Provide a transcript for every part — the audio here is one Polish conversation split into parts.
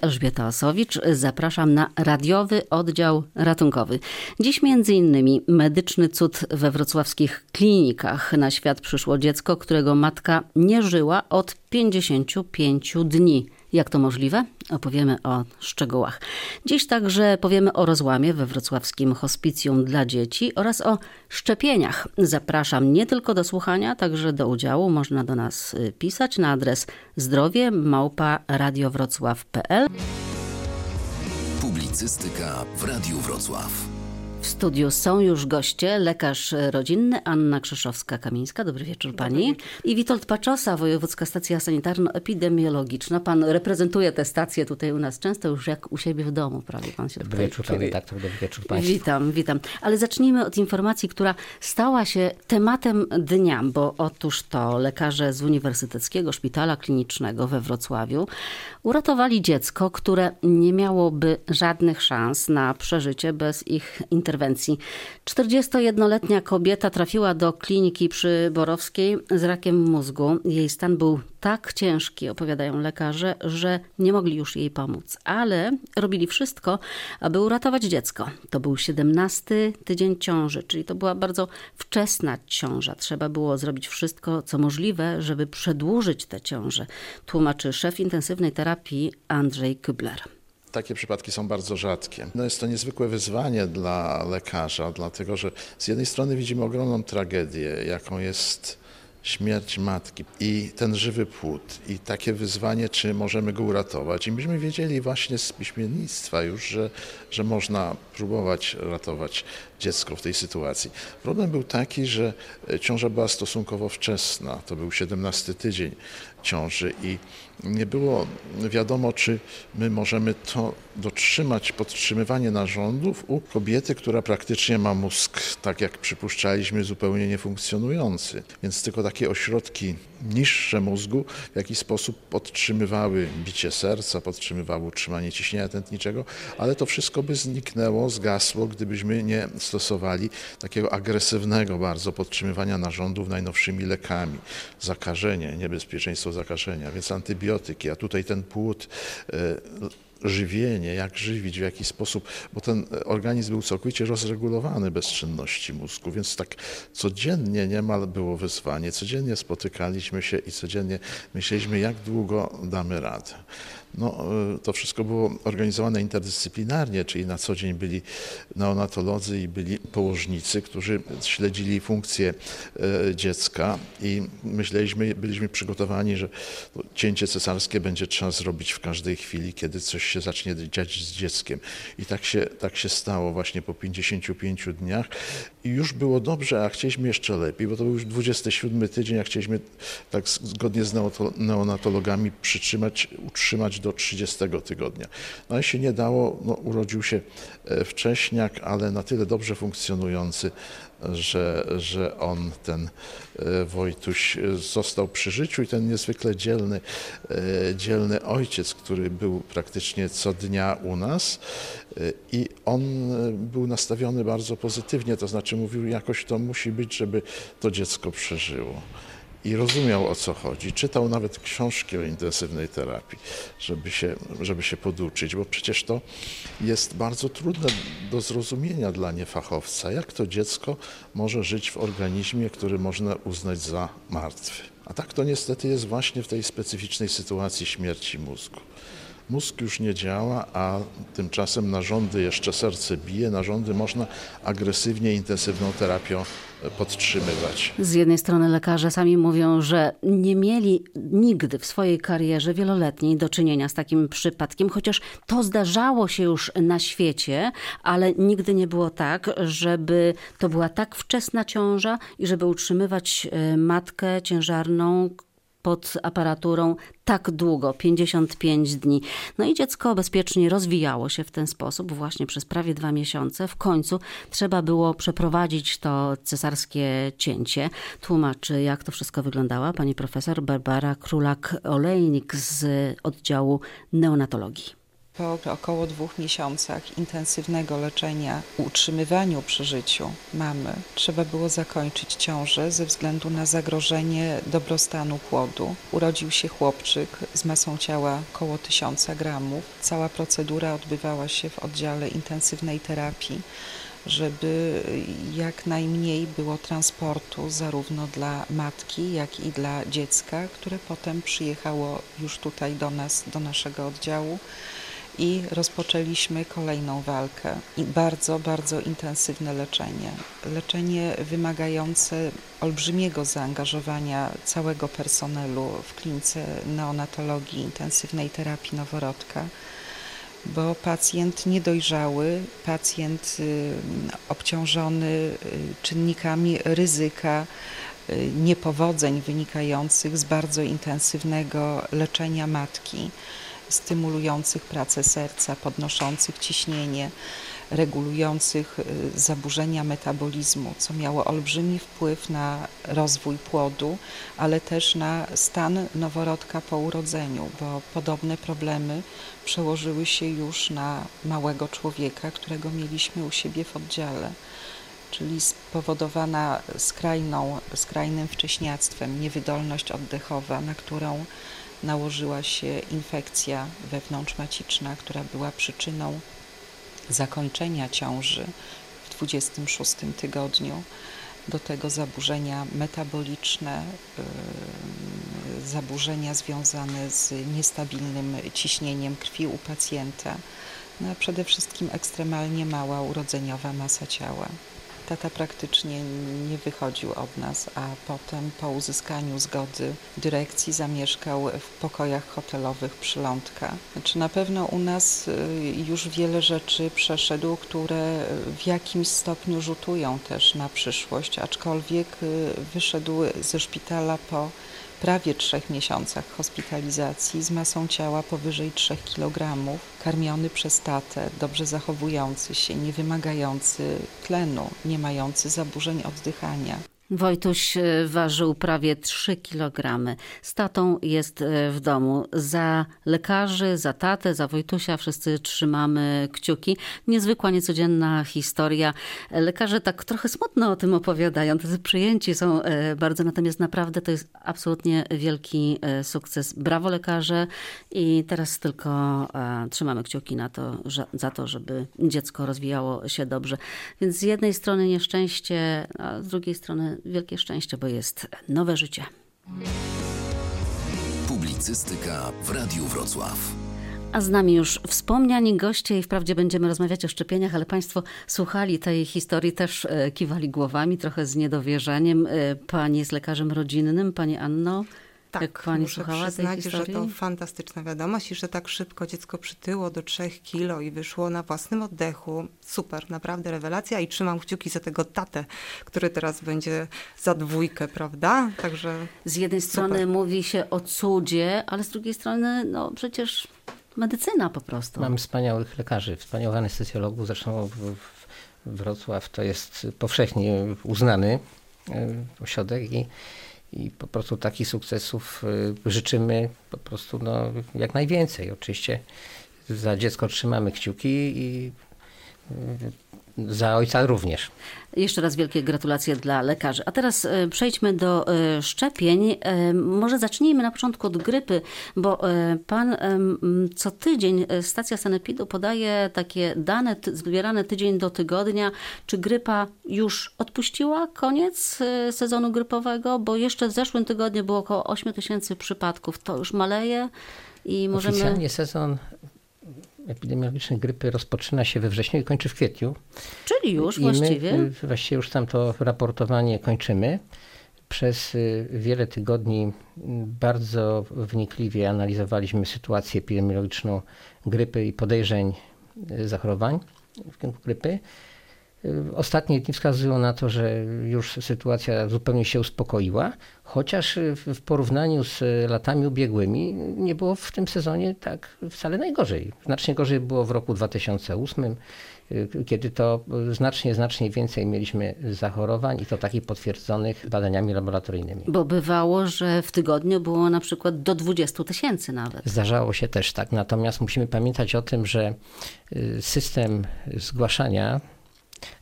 Elżbieta Osowicz, zapraszam na radiowy oddział ratunkowy. Dziś między innymi medyczny cud we wrocławskich klinikach. Na świat przyszło dziecko, którego matka nie żyła od 55 dni. Jak to możliwe? Opowiemy o szczegółach. Dziś także powiemy o rozłamie we wrocławskim hospicjum dla dzieci oraz o szczepieniach. Zapraszam nie tylko do słuchania, także do udziału. Można do nas y, pisać na adres zdrowie radiowrocław.pl. Publicystyka w Radiu Wrocław. W studiu są już goście, lekarz rodzinny Anna Krzyszowska-Kamińska, dobry wieczór pani. I Witold Paczosa, Wojewódzka Stacja Sanitarno-Epidemiologiczna. Pan reprezentuje tę stację tutaj u nas często już jak u siebie w domu, prawie pan się Dobry wieczór, panie redaktor, dobry wieczór państwu. Witam, witam. Ale zacznijmy od informacji, która stała się tematem dnia, bo otóż to lekarze z Uniwersyteckiego Szpitala Klinicznego we Wrocławiu uratowali dziecko, które nie miałoby żadnych szans na przeżycie bez ich interwencji. 41-letnia kobieta trafiła do kliniki przy Borowskiej z rakiem mózgu. Jej stan był tak ciężki, opowiadają lekarze, że nie mogli już jej pomóc, ale robili wszystko, aby uratować dziecko. To był 17 tydzień ciąży, czyli to była bardzo wczesna ciąża. Trzeba było zrobić wszystko, co możliwe, żeby przedłużyć tę ciążę, tłumaczy szef intensywnej terapii Andrzej Kubler. Takie przypadki są bardzo rzadkie. No jest to niezwykłe wyzwanie dla lekarza, dlatego że z jednej strony widzimy ogromną tragedię, jaką jest śmierć matki i ten żywy płód i takie wyzwanie, czy możemy go uratować. I myśmy wiedzieli właśnie z piśmiennictwa już, że, że można próbować ratować dziecko w tej sytuacji. Problem był taki, że ciąża była stosunkowo wczesna, to był 17 tydzień ciąży i nie było wiadomo, czy my możemy to dotrzymać, podtrzymywanie narządów u kobiety, która praktycznie ma mózg, tak jak przypuszczaliśmy, zupełnie niefunkcjonujący. Więc tylko takie ośrodki niższe mózgu w jakiś sposób podtrzymywały bicie serca, podtrzymywały utrzymanie ciśnienia tętniczego, ale to wszystko by zniknęło, zgasło, gdybyśmy nie stosowali takiego agresywnego bardzo podtrzymywania narządów najnowszymi lekami. Zakażenie, niebezpieczeństwo zakażenia, więc antybiotyki, a tutaj ten płód żywienie, jak żywić, w jaki sposób, bo ten organizm był całkowicie rozregulowany bez czynności mózgu, więc tak codziennie niemal było wyzwanie, codziennie spotykaliśmy się i codziennie myśleliśmy, jak długo damy radę. No, to wszystko było organizowane interdyscyplinarnie, czyli na co dzień byli neonatolodzy i byli położnicy, którzy śledzili funkcję dziecka i myśleliśmy, byliśmy przygotowani, że cięcie cesarskie będzie trzeba zrobić w każdej chwili, kiedy coś się zacznie dziać z dzieckiem. I tak się, tak się stało właśnie po 55 dniach i już było dobrze, a chcieliśmy jeszcze lepiej, bo to był już 27 tydzień, a chcieliśmy tak zgodnie z neonatologami przytrzymać, utrzymać do 30 tygodnia. No ale się nie dało, no, urodził się wcześniak, ale na tyle dobrze funkcjonujący, że, że on, ten Wojtuś, został przy życiu i ten niezwykle dzielny, dzielny ojciec, który był praktycznie co dnia u nas i on był nastawiony bardzo pozytywnie, to znaczy mówił, jakoś to musi być, żeby to dziecko przeżyło i rozumiał o co chodzi. Czytał nawet książki o intensywnej terapii, żeby się, żeby się poduczyć, bo przecież to jest bardzo trudne do zrozumienia dla niefachowca, jak to dziecko może żyć w organizmie, który można uznać za martwy. A tak to niestety jest właśnie w tej specyficznej sytuacji śmierci mózgu. Mózg już nie działa, a tymczasem narządy, jeszcze serce bije, narządy można agresywnie, intensywną terapią podtrzymywać. Z jednej strony lekarze sami mówią, że nie mieli nigdy w swojej karierze wieloletniej do czynienia z takim przypadkiem, chociaż to zdarzało się już na świecie, ale nigdy nie było tak, żeby to była tak wczesna ciąża i żeby utrzymywać matkę ciężarną, pod aparaturą tak długo 55 dni. No i dziecko bezpiecznie rozwijało się w ten sposób właśnie przez prawie dwa miesiące. W końcu trzeba było przeprowadzić to cesarskie cięcie. Tłumaczy, jak to wszystko wyglądało pani profesor Barbara Królak-Olejnik z oddziału neonatologii. Po około dwóch miesiącach intensywnego leczenia, utrzymywaniu przy życiu mamy, trzeba było zakończyć ciążę ze względu na zagrożenie dobrostanu płodu. Urodził się chłopczyk z masą ciała około 1000 gramów. Cała procedura odbywała się w oddziale intensywnej terapii żeby jak najmniej było transportu zarówno dla matki, jak i dla dziecka, które potem przyjechało już tutaj do nas, do naszego oddziału i rozpoczęliśmy kolejną walkę i bardzo, bardzo intensywne leczenie. Leczenie wymagające olbrzymiego zaangażowania całego personelu w klinice neonatologii intensywnej terapii noworodka bo pacjent niedojrzały, pacjent y, obciążony y, czynnikami ryzyka, y, niepowodzeń wynikających z bardzo intensywnego leczenia matki, stymulujących pracę serca, podnoszących ciśnienie, regulujących y, zaburzenia metabolizmu, co miało olbrzymi wpływ na rozwój płodu, ale też na stan noworodka po urodzeniu, bo podobne problemy przełożyły się już na małego człowieka, którego mieliśmy u siebie w oddziale czyli spowodowana skrajną, skrajnym wcześniactwem, niewydolność oddechowa, na którą nałożyła się infekcja wewnątrzmaciczna, która była przyczyną zakończenia ciąży w 26 tygodniu, do tego zaburzenia metaboliczne, yy, zaburzenia związane z niestabilnym ciśnieniem krwi u pacjenta, no a przede wszystkim ekstremalnie mała urodzeniowa masa ciała tata praktycznie nie wychodził od nas, a potem po uzyskaniu zgody dyrekcji zamieszkał w pokojach hotelowych Przylądka. Znaczy na pewno u nas y, już wiele rzeczy przeszedł, które w jakimś stopniu rzutują też na przyszłość, aczkolwiek y, wyszedł ze szpitala po prawie trzech miesiącach hospitalizacji z masą ciała powyżej 3 kg, karmiony przez tatę, dobrze zachowujący się, nie wymagający tlenu, nie mający zaburzeń oddychania. Wojtuś e, ważył prawie 3 kg. Z tatą jest e, w domu. Za lekarzy, za tatę, za Wojtusia wszyscy trzymamy kciuki. Niezwykła, niecodzienna historia. Lekarze tak trochę smutno o tym opowiadają. Tacy przyjęci są e, bardzo, natomiast naprawdę to jest absolutnie wielki sukces. Brawo lekarze i teraz tylko trzymamy kciuki na to, że, za to, żeby dziecko rozwijało się dobrze. Więc z jednej strony nieszczęście, a z drugiej strony wielkie szczęście, bo jest nowe życie. Publicystyka w Radiu Wrocław. A z nami już wspomniani goście i wprawdzie będziemy rozmawiać o szczepieniach, ale Państwo słuchali tej historii, też e, kiwali głowami, trochę z niedowierzaniem. E, pani jest lekarzem rodzinnym, Pani Anno. Tak, Jak pani muszę słuchała przyznać, tej że to fantastyczna wiadomość i że tak szybko dziecko przytyło do 3 kilo i wyszło na własnym oddechu. Super, naprawdę rewelacja i trzymam kciuki za tego tatę, który teraz będzie za dwójkę, prawda? Także Z jednej super. strony mówi się o cudzie, ale z drugiej strony no przecież medycyna po prostu. Mamy wspaniałych lekarzy, wspaniałych anestezjologów. Zresztą w, w Wrocław to jest powszechnie uznany e, ośrodek i, i po prostu takich sukcesów e, życzymy po prostu no, jak najwięcej. Oczywiście za dziecko trzymamy kciuki i e, za ojca również. Jeszcze raz wielkie gratulacje dla lekarzy. A teraz e, przejdźmy do e, szczepień. E, Może zacznijmy na początku od grypy, bo pan co tydzień stacja Sanepidu podaje takie dane zbierane tydzień do tygodnia. Czy grypa już odpuściła koniec sezonu grypowego? Bo jeszcze w zeszłym tygodniu było około 8 tysięcy przypadków. To już maleje i możemy... Oficjalnie sezon epidemiologiczny grypy rozpoczyna się we wrześniu i kończy w kwietniu. Czyli już I właściwie. My właściwie już tam to raportowanie kończymy. Przez y, wiele tygodni bardzo wnikliwie analizowaliśmy sytuację epidemiologiczną grypy i podejrzeń y, zachorowań w kierunku grypy. Ostatnie dni wskazują na to, że już sytuacja zupełnie się uspokoiła, chociaż w porównaniu z latami ubiegłymi nie było w tym sezonie tak wcale najgorzej. Znacznie gorzej było w roku 2008, kiedy to znacznie, znacznie więcej mieliśmy zachorowań i to takich potwierdzonych badaniami laboratoryjnymi. Bo bywało, że w tygodniu było na przykład do 20 tysięcy nawet. Zdarzało się też tak, natomiast musimy pamiętać o tym, że y, system zgłaszania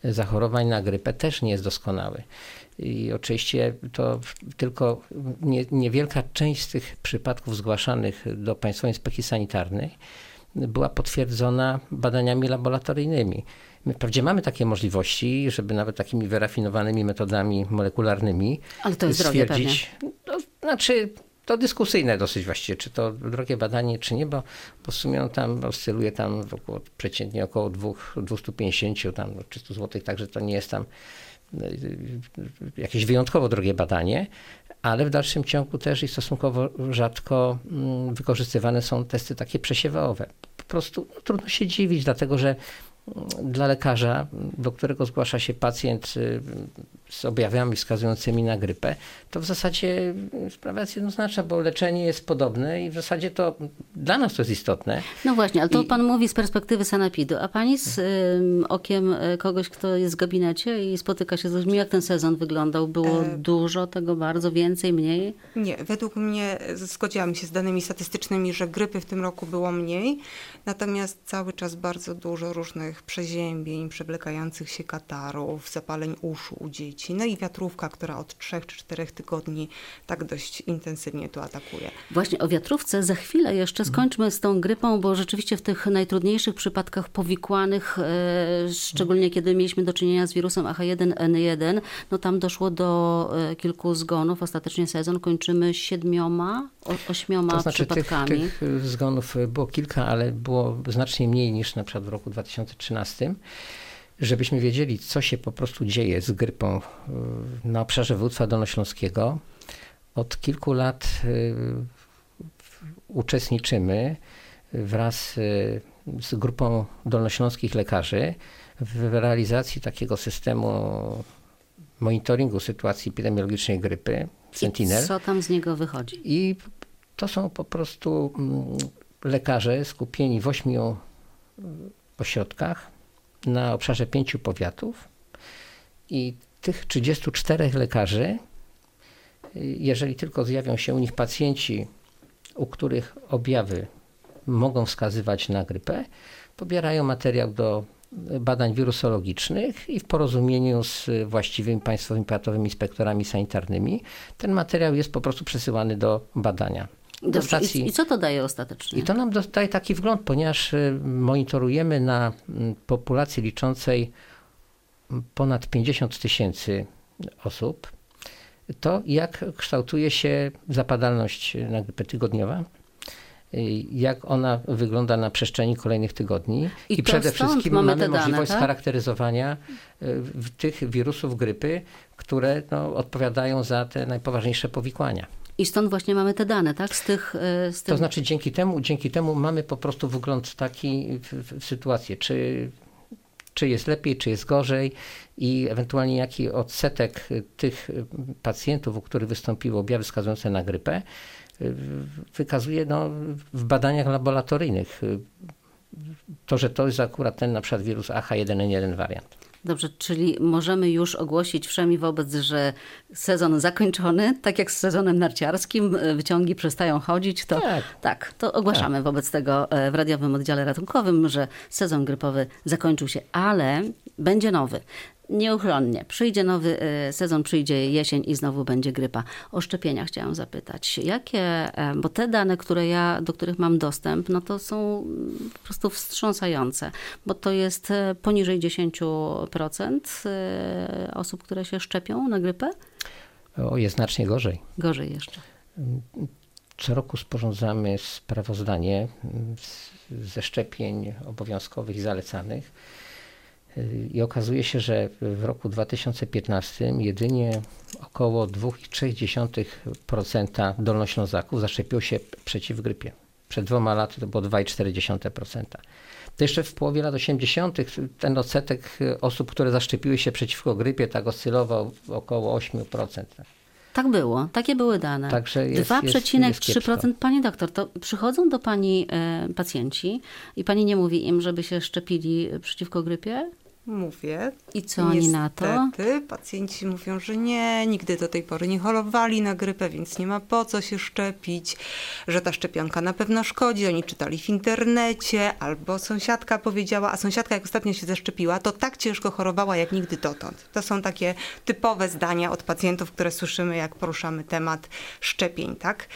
zachorowań na grypę też nie jest doskonały. I oczywiście to tylko nie, niewielka część z tych przypadków zgłaszanych do Państwowej Inspekcji Sanitarnej była potwierdzona badaniami laboratoryjnymi. My wprawdzie mamy takie możliwości, żeby nawet takimi wyrafinowanymi metodami molekularnymi Ale to jest stwierdzić. No, znaczy, to dyskusyjne dosyć właściwie, czy to drogie badanie, czy nie, bo, bo w sumie on tam oscyluje tam około, przeciętnie około 2, 250, tam 300 zł, także to nie jest tam e, jakieś wyjątkowo drogie badanie, ale w dalszym ciągu też i stosunkowo rzadko mm, wykorzystywane są testy takie przesiewowe. Po prostu no, trudno się dziwić, dlatego że dla lekarza, do którego zgłasza się pacjent y, z objawami wskazującymi na grypę, to w zasadzie sprawa jest jednoznaczna, bo leczenie jest podobne i w zasadzie to dla nas to jest istotne. No właśnie, ale to I... pan mówi z perspektywy sanepidu, a pani z y, okiem y, kogoś, kto jest w gabinecie i spotyka się z ludźmi, jak ten sezon wyglądał? Było e... dużo tego, bardzo więcej, mniej? Nie, według mnie zgodziłam się z danymi statystycznymi, że grypy w tym roku było mniej, natomiast cały czas bardzo dużo różnych różnych przeziębień, przewlekających się katarów, zapaleń uszu u dzieci, no i wiatrówka, która od 3 czy 4 tygodni tak dość intensywnie tu atakuje. Właśnie o wiatrówce za chwilę jeszcze skończmy z tą grypą, bo rzeczywiście w tych najtrudniejszych przypadkach powikłanych, e, szczególnie kiedy mieliśmy do czynienia z wirusem AH1N1, no tam doszło do e, kilku zgonów. Ostatecznie sezon kończymy siedmioma, ośmioma to znaczy przypadkami. Tych, tych zgonów było kilka, ale było znacznie mniej niż na przykład w roku 2013 2013, żebyśmy wiedzieli, co się po prostu dzieje z grypą y, na obszarze województwa dolnośląskiego. Od kilku lat y, uczestniczymy wraz y, z grupą dolnośląskich lekarzy w realizacji takiego systemu monitoringu sytuacji epidemiologicznej grypy Sentinel. I co tam z niego wychodzi? I to są po prostu mm, lekarze skupieni w ośmiu ośrodkach na obszarze pięciu powiatów i tych 34 lekarzy, jeżeli tylko zjawią się u nich pacjenci, u których objawy mogą wskazywać na grypę, pobierają materiał do badań wirusologicznych i w porozumieniu z właściwymi państwowymi powiatowymi inspektorami sanitarnymi ten materiał jest po prostu przesyłany do badania. Stacji. I, I, co to daje ostatecznie? I to nam daje taki wgląd, ponieważ y, monitorujemy na mm, populacji liczącej ponad 50 tysięcy osób, to jak kształtuje się zapadalność na grypę tygodniowa, y, jak ona wygląda na przestrzeni kolejnych tygodni i, i przede wszystkim mamy, mamy możliwość tak? charakteryzowania y, tych wirusów grypy, które no, odpowiadają za te najpoważniejsze powikłania. I stąd właśnie mamy te dane, tak? Z tych, e, z tych... To znaczy dzięki temu, dzięki temu mamy po prostu wgląd taki w, w sytuację, czy, czy jest lepiej, czy jest gorzej i ewentualnie jaki odsetek tych pacjentów, u których wystąpiły objawy wskazujące na grypę, e, wykazuje no, w badaniach laboratoryjnych to, że to jest akurat ten na przykład wirus AH1N1 wariant. Dobrze, czyli możemy już ogłosić wszemi wobec, że sezon zakończony, tak jak z sezonem narciarskim, e, wyciągi przestają chodzić, to tak, tak to ogłaszamy tak. wobec tego e, w radiowym oddziale ratunkowym, że sezon grypowy zakończył się, ale będzie nowy nieuchronnie. Przyjdzie nowy e, sezon, przyjdzie jesień i znowu będzie grypa. O szczepienia chciałam zapytać. Jakie, e, bo te dane, które ja, do których mam dostęp, no to są po prostu wstrząsające, bo to jest e, poniżej 10% osób, które się szczepią na grypę? O, jest znacznie gorzej. Gorzej jeszcze. Co roku sporządzamy sprawozdanie ze szczepień obowiązkowych i zalecanych i okazuje się, że w roku 2015 jedynie około 2,3% dolnoślązaków zaszczepiło się przeciw grypie. przed dwoma laty to było 2,4%. To jeszcze w połowie lat 80. ten odsetek osób, które zaszczepiły się przeciwko grypie, tak oscylował około 8%. Tak było, takie były dane. Także jest- 2,3%. jest- jest kiepsko. Pani doktor, to przychodzą do pani e, pacjenci i pani nie mówi im, żeby się szczepili przeciwko grypie? Mówię. I co oni na to? Niestety pacjenci mówią, że nie, nigdy do tej pory nie chorowali na grypę, więc nie ma po co się szczepić, że ta szczepionka na pewno szkodzi. Oni czytali w internecie, albo sąsiadka powiedziała, a sąsiadka jak ostatnio się zaszczepiła, to tak ciężko chorowała jak nigdy dotąd. To są takie typowe zdania od pacjentów, które słyszymy, jak poruszamy temat szczepień, tak?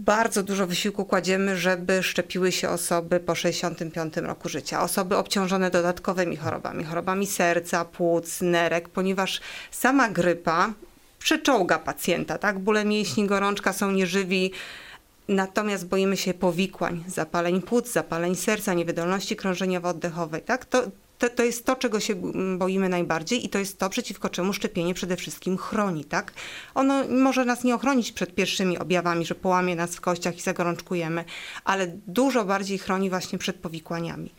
Bardzo dużo wysiłku kładziemy, żeby szczepiły się osoby po 65 roku życia, osoby obciążone dodatkowymi chorobami, chorobami serca, płuc, nerek, ponieważ sama grypa przeczołga pacjenta, tak? Bóle mięśni, gorączka są nieżywi, natomiast boimy się powikłań, zapaleń płuc, zapaleń serca, niewydolności krążeniowo-oddechowej, tak? To, to, to jest to, czego się mm, boimy najbardziej i to jest to, przeciwko czemu szczepienie przede wszystkim chroni, tak? Ono może nas nie ochronić przed pierwszymi objawami, że połamie nas w kościach i zagorączkujemy, ale dużo bardziej chroni właśnie przed powikłaniami.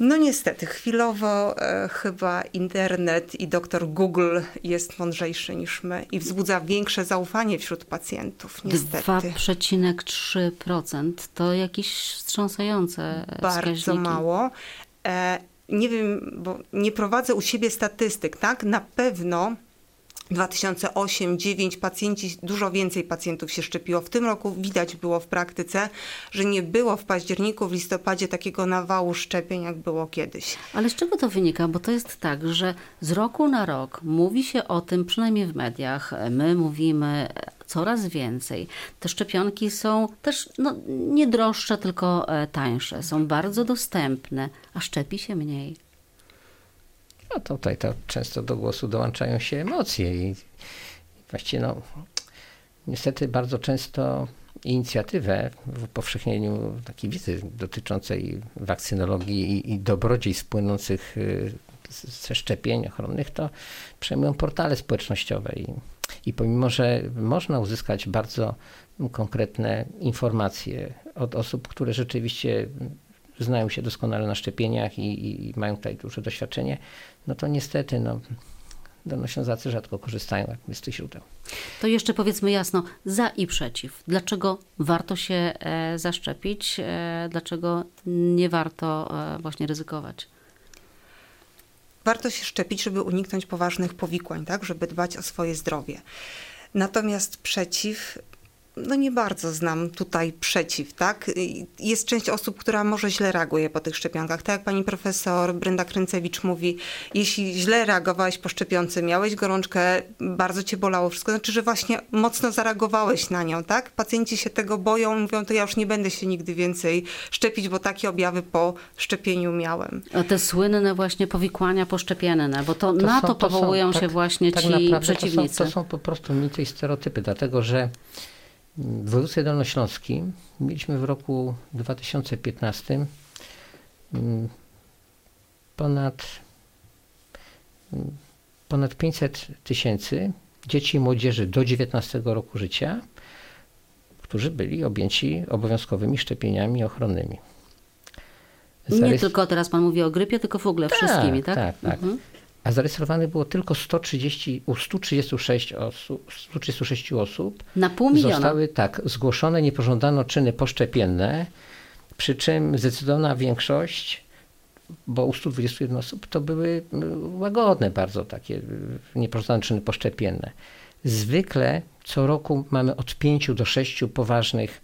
No niestety, chwilowo e, chyba internet i doktor Google jest mądrzejszy niż my i wzbudza większe zaufanie wśród pacjentów, niestety. 2,3% to jakieś wstrząsające Bardzo wskaźniki. mało. E, nie wiem, bo nie prowadzę u siebie statystyk, tak? Na pewno 2008-2009 pacjenci, dużo więcej pacjentów się szczepiło. W tym roku widać było w praktyce, że nie było w październiku, w listopadzie takiego nawału szczepień, jak było kiedyś. Ale z czego to wynika? Bo to jest tak, że z roku na rok mówi się o tym, przynajmniej w mediach, my mówimy coraz więcej. Te szczepionki są też no, nie droższe, tylko e, tańsze. Są bardzo dostępne, a szczepi się mniej. No tutaj to często do głosu dołączają się emocje i właściwie no, niestety bardzo często inicjatywę w upowszechnieniu takiej wiedzy dotyczącej wakcynologii i, i dobrodziejstw płynących y, ze szczepień ochronnych, to przejmują portale społecznościowe i, i pomimo, że można uzyskać bardzo konkretne informacje od osób, które rzeczywiście znają się doskonale na szczepieniach i, i, i mają tutaj duże doświadczenie, no to niestety no, Dolnoślązacy rzadko korzystają z tych źródeł. To jeszcze powiedzmy jasno, za i przeciw. Dlaczego warto się e, zaszczepić? E, dlaczego nie warto e, właśnie ryzykować? warto się szczepić, żeby uniknąć poważnych powikłań, tak, żeby dbać o swoje zdrowie. Natomiast przeciw, no nie bardzo znam tutaj przeciw, tak? Jest część osób, która może źle reaguje po tych szczepionkach. Tak jak pani profesor Brenda Kręcewicz mówi, jeśli źle reagowałeś po szczepionce, miałeś gorączkę, bardzo cię bolało wszystko, znaczy, że właśnie mocno zareagowałeś na nią, tak? Pacjenci się tego boją, mówią, to ja już nie będę się nigdy więcej szczepić, bo takie objawy po szczepieniu miałem. A te słynne właśnie powikłania poszczepienne, bo to, To na są- to to są- powołują się tak- właśnie tak ci naprawdę przeciwnicy. To są, to są po prostu mity i stereotypy, dlatego że w województwie dolnośląskim mieliśmy w roku 2015 mm, ponad, mm, ponad 500 tysięcy dzieci i młodzieży do 19 roku życia, którzy byli objęci obowiązkowymi szczepieniami ochronnymi. Nie Zarys- tylko teraz pan mówi o grypie, tylko w ogóle wszystkimi, tak? tak, tak. Mhm. A zarejestrowanych było tylko 130, u 136 osób, 136 osób. Na pół miliona. Zostały tak zgłoszone niepożądane czyny poszczepienne, przy czym zdecydowana większość, bo u 121 osób to były y, łagodne bardzo takie y, niepożądane czyny poszczepienne. Zwykle co roku mamy od 5 do 6 poważnych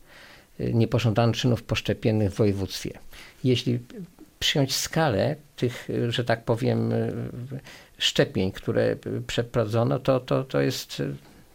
y, niepożądanych czynów poszczepiennych w województwie. Jeśli przyjąć skalę tych, że tak powiem, szczepień, które przeprowadzono, to, to, to jest,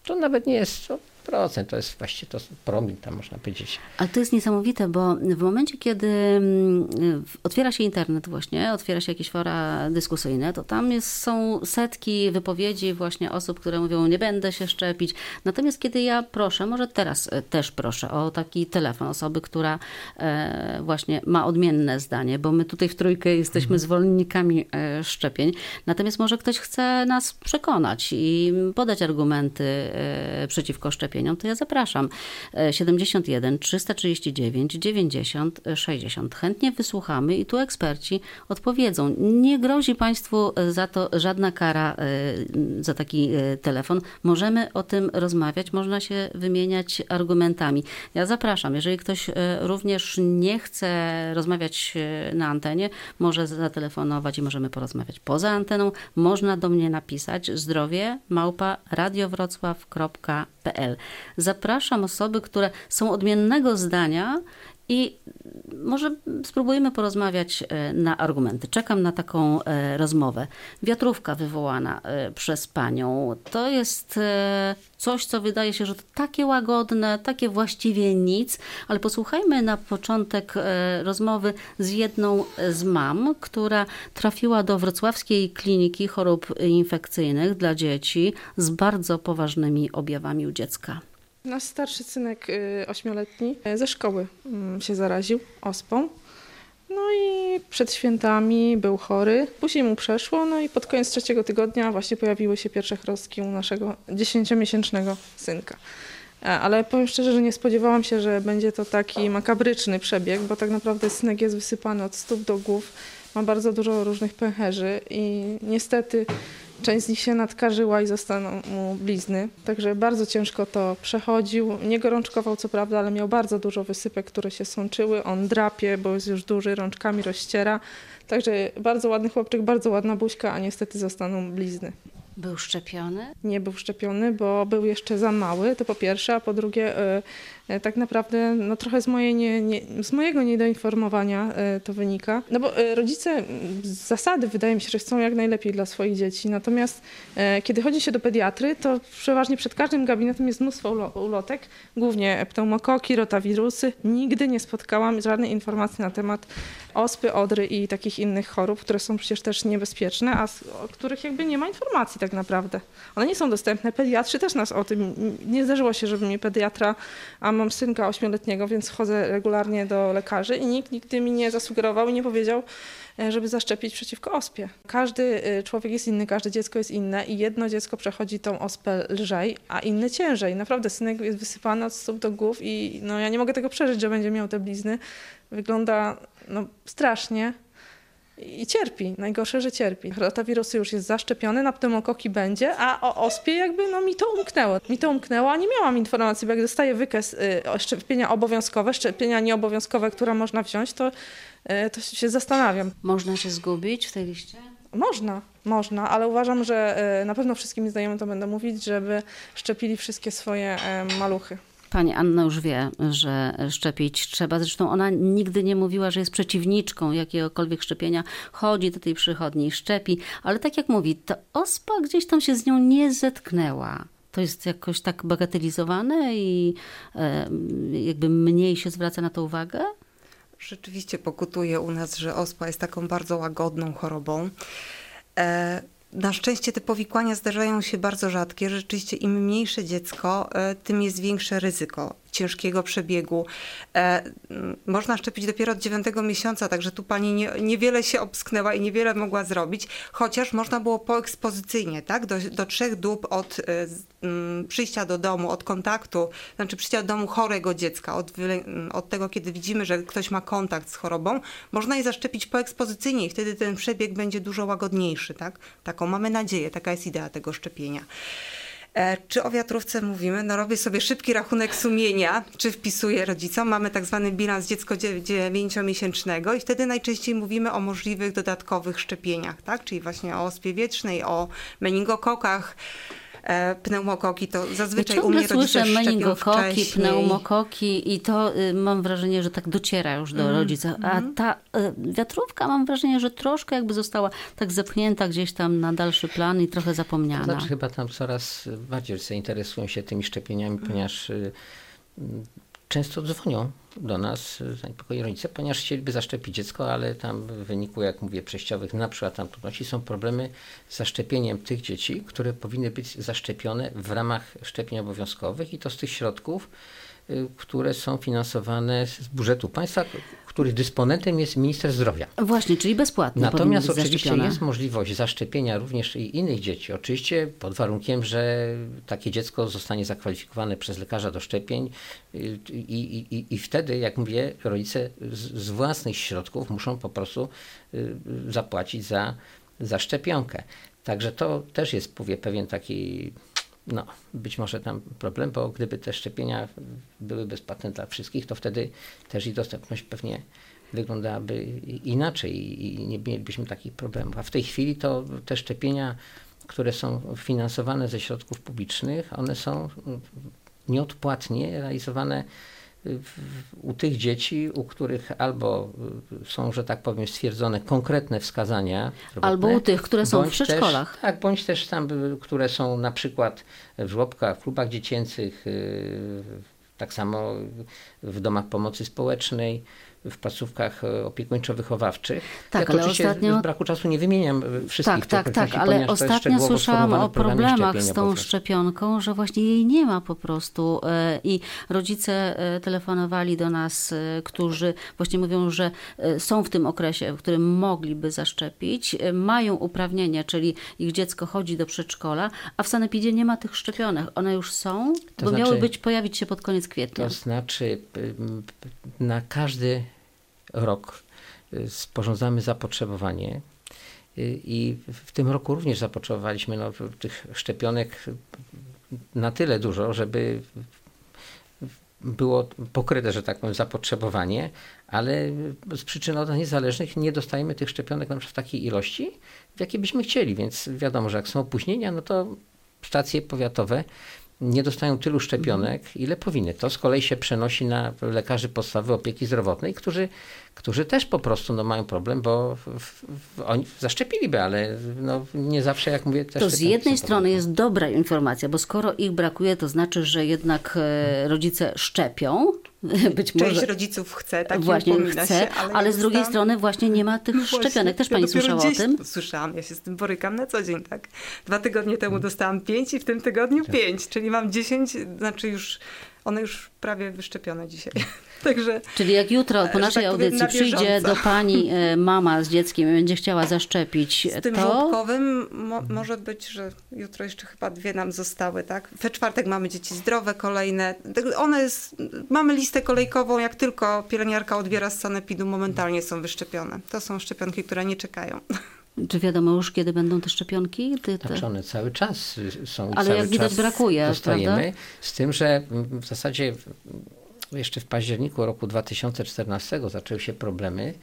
to nawet nie jest to procent, to jest właściwie to promil, tam można powiedzieć. Ale to jest niesamowite, bo w momencie, kiedy mm, otwiera się internet właśnie, otwiera się jakieś fora dyskusyjne, to tam jest, są setki wypowiedzi właśnie osób, które mówią, nie będę się szczepić. Natomiast kiedy ja proszę, może teraz e, też proszę o taki telefon osoby, która e, właśnie ma odmienne zdanie, bo my tutaj w trójkę jesteśmy zwolennikami e, szczepień. Natomiast może ktoś chce nas przekonać i podać argumenty przeciwko szczepieniom. Szczepieniom, to ja zapraszam. 71 339 90 60. Chętnie wysłuchamy i tu eksperci odpowiedzą. Nie grozi Państwu za to żadna kara za taki telefon. Możemy o tym rozmawiać, można się wymieniać argumentami. Ja zapraszam, jeżeli ktoś również nie chce rozmawiać na antenie, może zatelefonować i możemy porozmawiać poza anteną. Można do mnie napisać zdrowie małpa radiowrocław.pl. Zapraszam osoby, które są odmiennego zdania i może spróbujemy porozmawiać e, na argumenty. Czekam na taką e, rozmowę. Wiatrówka wywołana e, przez panią to jest coś, co wydaje się, że to takie łagodne, takie właściwie nic, ale posłuchajmy na początek rozmowy z jedną z mam, która trafiła do wrocławskiej kliniki chorób infekcyjnych dla dzieci z bardzo poważnymi objawami u dziecka. Nasz starszy synek y, ośmioletni y, ze szkoły mm, się zaraził ospą. No i przed świętami był chory, później mu przeszło, no i pod koniec trzeciego tygodnia właśnie pojawiły się pierwsze chrostki u naszego dziesięciomiesięcznego synka. E, ale powiem szczerze, że nie spodziewałam się, że będzie to taki makabryczny przebieg, bo tak naprawdę synek jest wysypany od stóp do głów, ma bardzo dużo różnych pęcherzy i niestety Część z nich się nadkarzyła i zostaną mu blizny, także bardzo ciężko to przechodził. Nie gorączkował co prawda, ale miał bardzo dużo wysypek, które się sączyły. On drapie, bo jest już duży, rączkami rozściera. Także bardzo ładny chłopczyk, bardzo ładna buźka, a niestety zostaną blizny. Był szczepiony? Nie był szczepiony, bo był jeszcze za mały, to po pierwsze, a po drugie e, tak naprawdę no, trochę z, mojej nie, nie, z mojego niedoinformowania e, to wynika. No bo rodzice z zasady wydaje mi się, że chcą jak najlepiej dla swoich dzieci, natomiast kiedy chodzi się do pediatry, to przeważnie przed każdym gabinetem jest mnóstwo ulotek, głównie pneumokoki, rotawirusy. Nigdy nie spotkałam żadnej informacji na temat ospy, odry i takich innych chorób, które są przecież też niebezpieczne, a o których jakby nie ma informacji tak naprawdę. One nie są dostępne. Pediatrzy też nas o tym. Nie zdarzyło się, żeby mi pediatra, mam synka ośmioletniego, więc chodzę regularnie do lekarzy i nikt nigdy mi nie zasugerował i nie powiedział, e, żeby zaszczepić przeciwko ospie. Każdy e, człowiek jest inny, każde dziecko jest inne i jedno dziecko przechodzi tą ospę lżej, a inne ciężej. Naprawdę synek jest wysypany od stóp do głów i no, ja nie mogę tego przeżyć, że będzie miał te blizny. Wygląda no, strasznie i cierpi. Najgorsze, że cierpi. Rotawirusy już jest zaszczepiony, na pneumokoki będzie, a o ospie jakby no mi to umknęło. Mi to umknęło, a nie miałam informacji, bo jak dostaję wykaz y, szczepienia obowiązkowe, szczepienia nieobowiązkowe, które można wziąć, to, y, to się zastanawiam. Można się zgubić w tej liście? Można, można, ale uważam, że y, na pewno wszystkim znajomym to będę mówić, żeby szczepili wszystkie swoje maluchy. Pani Anna już wie, że szczepić trzeba. Zresztą ona nigdy nie mówiła, że jest przeciwniczką jakiegokolwiek szczepienia. Chodzi do tej przychodni, szczepi, ale tak jak mówi, ta ospa gdzieś tam się z nią nie zetknęła. To jest jakoś tak bagatelizowane i e, jakby mniej się zwraca na to uwagę? Rzeczywiście pokutuje u nas, że ospa jest taką bardzo łagodną chorobą. E, na szczęście te powikłania zdarzają się bardzo rzadkie. Rzeczywiście im mniejsze dziecko, e, tym jest większe ryzyko ciężkiego przebiegu. E, można szczepić dopiero od dziewiątego miesiąca, także tu pani nie, niewiele się obsknęła i niewiele mogła zrobić, chociaż można było poekspozycyjnie, tak, do, do trzech dób od e, przyjścia do domu, od kontaktu, znaczy przyjścia do domu chorego dziecka, od, od tego, kiedy widzimy, że ktoś ma kontakt z chorobą, można je zaszczepić poekspozycyjnie i wtedy ten przebieg będzie dużo łagodniejszy, tak? Taką mamy nadzieję, taka jest idea tego szczepienia. E, czy o wiatrówce mówimy? No robię sobie szybki rachunek sumienia, czy wpisuję rodzicom. Mamy tak zwany bilans dziecko dziewięciomiesięcznego i wtedy najczęściej mówimy o możliwych dodatkowych szczepieniach, tak? Czyli właśnie o ospie wietrznej, o meningokokach, pneumokoki, to zazwyczaj ja u mnie słyszę meningokoki, pneumokoki i to y, mam wrażenie, że tak dociera już do mm, rodzica. A mm. ta y, wiatrówka mam wrażenie, że troszkę jakby została tak zepchnięta gdzieś tam na dalszy plan i trochę zapomniana. To znaczy chyba tam coraz bardziej zainteresują się tymi szczepieniami, ponieważ y, często dzwonią do nas zaniepokojeni rodzice, ponieważ chcieliby zaszczepić dziecko, ale tam w wyniku, jak mówię, przejściowych na przykład tam trudności są problemy z zaszczepieniem tych dzieci, które powinny być zaszczepione w ramach szczepień obowiązkowych i to z tych środków które są finansowane z budżetu państwa, których dysponentem jest minister zdrowia. Właśnie, czyli bezpłatnie. Natomiast oczywiście zaszczepione. jest możliwość zaszczepienia również i innych dzieci. Oczywiście pod warunkiem, że takie dziecko zostanie zakwalifikowane przez lekarza do szczepień y, i, i, i, i wtedy, jak mówię, rodzice z, z własnych środków muszą po prostu y, zapłacić za, za szczepionkę. Także to też jest, mówię, pewien taki no, być może tam problem, bo gdyby te szczepienia były bezpłatne dla wszystkich, to wtedy też ich dostępność pewnie wyglądałaby inaczej i nie mielibyśmy takich problemów. A w tej chwili to te szczepienia, które są finansowane ze środków publicznych, one są nieodpłatnie realizowane u tych dzieci, u których albo są, że tak powiem, stwierdzone konkretne wskazania. Albo u tych, które są w przedszkolach. Też, tak, bądź też tam, które są na przykład w żłobkach, w klubach dziecięcych, tak samo w domach pomocy społecznej w placówkach opiekuńczo-wychowawczych. Tak, ja ale oczywiście ostatnio... z braku czasu nie wymieniam wszystkich Tak, tak, tak, ale ostatnio słyszałam o problemach z tą szczepionką, że właśnie jej nie ma po prostu i rodzice telefonowali do nas, którzy właśnie mówią, że są w tym okresie, w którym mogliby zaszczepić, mają uprawnienie, czyli ich dziecko chodzi do przedszkola, a w sanepidzie nie ma tych szczepionek. One już są, to bo znaczy, miały być, pojawić się pod koniec kwietnia. To znaczy na każdy rok sporządzamy zapotrzebowanie i w tym roku również zapotrzebowaliśmy no, tych szczepionek na tyle dużo, żeby było pokryte, że tak powiem, zapotrzebowanie, ale z przyczyn od niezależnych nie dostajemy tych szczepionek na w takiej ilości, w jakiej byśmy chcieli, więc wiadomo, że jak są opóźnienia, no to stacje powiatowe nie dostają tylu szczepionek, ile powinny. To z kolei się przenosi na lekarzy podstawowej opieki zdrowotnej, którzy, którzy też po prostu no, mają problem, bo w, w, oni zaszczepiliby, ale no, nie zawsze, jak mówię, też. To z jednej strony jest dobra informacja, bo skoro ich brakuje, to znaczy, że jednak e, rodzice szczepią. Być Część może rodziców chce, tak właśnie chce, się, ale, ale z drugiej dostałam- strony właśnie nie ma tych No właśnie, szczepionek. Też ja pani słyszała o tym? Słyszałam, ja się z tym borykam na co dzień, tak. Dwa tygodnie temu dostałam pięć i w tym Tak. tygodniu pięć, czyli mam dziesięć, znaczy już, one już prawie wyszczepione dzisiaj. Także Czyli jak jutro po że naszej tak powiem, audycji na przyjdzie do pani e, mama z dzieckiem i będzie chciała zaszczepić, z tym to żłobkowym mo- może być, że jutro jeszcze chyba dwie nam zostały, tak? We czwartek mamy dzieci zdrowe kolejne. Tak, One jest, mamy listę kolejkową, jak tylko pielęgniarka odbiera z sanepidu, momentalnie są wyszczepione. To są szczepionki, które nie czekają. czy wiadomo już, kiedy będą te szczepionki? Ty, te... Znaczy one cały czas są Ale cały jak widać brakuje, dostajemy. prawda? Z tym, że w zasadzie jeszcze w październiku roku 2014 zaczęły się problemy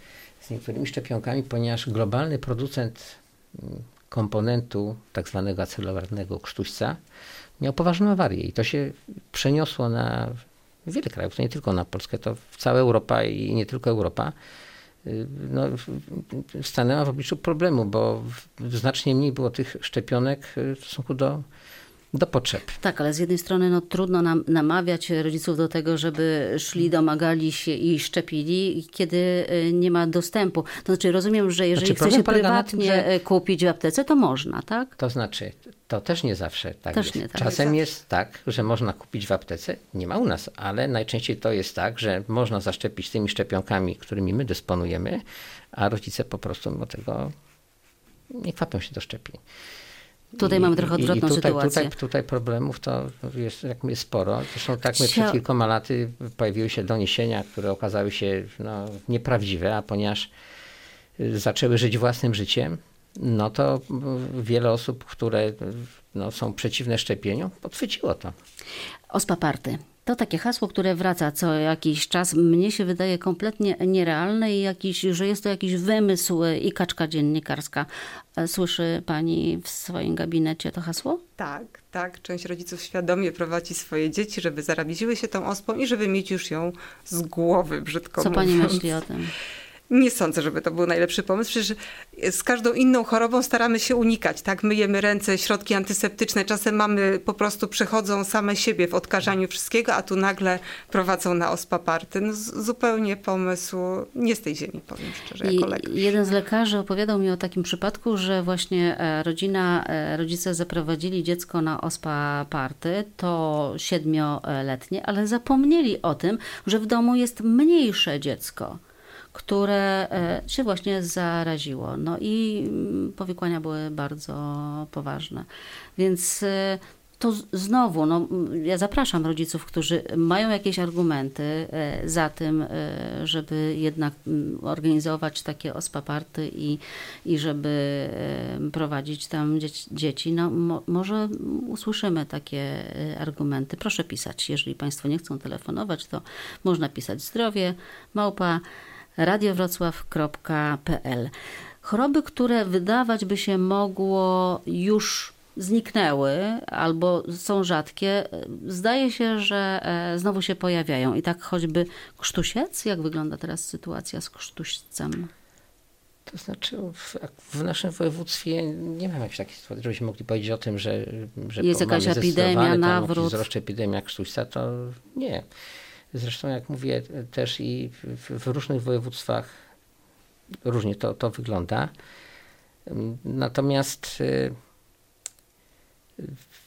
z niektórymi szczepionkami, ponieważ globalny producent mm, komponentu tak zwanego acelularnego krztuśca miał poważną awarię i to się przeniosło na wiele krajów, to nie tylko na Polskę, to w cała Europa i nie tylko Europa no, stanęła w obliczu problemu, bo znacznie mniej było tych szczepionek y, w stosunku do, do potrzeb. Tak, ale z jednej strony no, trudno nam namawiać rodziców do tego, żeby szli, domagali się i szczepili, kiedy y, nie ma dostępu. To znaczy rozumiem, że jeżeli Znaczy, chce się na tym, prywatnie że- y, kupić w aptece, to można, tak? To znaczy, to też nie zawsze tak Też jest. nie tak. Czasem jest tak, że można kupić w aptece, nie ma u nas, ale najczęściej to jest tak, że można zaszczepić tymi szczepionkami, którymi my dysponujemy, a rodzice po prostu mimo tego nie kwapią się do szczepień. Tutaj mamy trochę odwrotną i tutaj, sytuację. Tutaj, tutaj problemów to jest, jak mówię, sporo. Zresztą tak my przed kilkoma laty pojawiły się doniesienia, które okazały się no, nieprawdziwe, a ponieważ y, zaczęły żyć własnym życiem, no to y, wiele osób, które y, no, są przeciwne szczepieniu, podchwyciło to. Ospaparty. To takie hasło, które wraca co jakiś czas. Mnie się wydaje kompletnie nierealne i jakiś, że jest to jakiś wymysł i kaczka dziennikarska. E, Słyszy pani w swoim gabinecie to hasło? Tak, tak. Część rodziców świadomie prowadzi swoje dzieci, żeby zaraziły się tą ospą i żeby mieć już ją z głowy, brzydko Co pani mówiąc. myśli o tym? Nie sądzę, żeby to był najlepszy pomysł. Przecież z każdą inną chorobą staramy się unikać, tak? Myjemy ręce, środki antyseptyczne. Czasem mamy po prostu przechodzą same siebie w odkażaniu wszystkiego, a tu nagle prowadzą na ospaparty. No, zupełnie pomysł nie z tej ziemi, powiem szczerze, jako lekarz. Jeden z lekarzy opowiadał mi o takim przypadku, że właśnie e, rodzina, e, rodzice zaprowadzili dziecko na ospaparty, to siedmioletnie, ale zapomnieli o tym, że w domu jest mniejsze dziecko które e, się właśnie zaraziło. No i mm, powikłania były bardzo poważne. Więc e, to znowu, no, ja zapraszam rodziców, którzy mają jakieś argumenty e, za tym, żeby jednak organizować takie ospaparty i, i żeby prowadzić tam dzieci. No, mo, może usłyszymy takie argumenty. Proszę pisać. Jeżeli Państwo nie chcą telefonować, to można pisać zdrowie, małpa radiowrocław.pl. Choroby, które wydawać by się mogło już zniknęły albo są rzadkie, zdaje się, że e, znowu się pojawiają. I tak choćby krztusiec, jak wygląda teraz sytuacja z krztuścem? To znaczy w, w, naszym województwie nie mamy jakiejś takiej sytuacji, żebyśmy mogli powiedzieć o tym, że, że jest jakaś epidemia, nawrót. Wzrost epidemia krztuśca, to nie. Zresztą, jak mówię, też i w, różnych województwach różnie to, to wygląda. Natomiast y,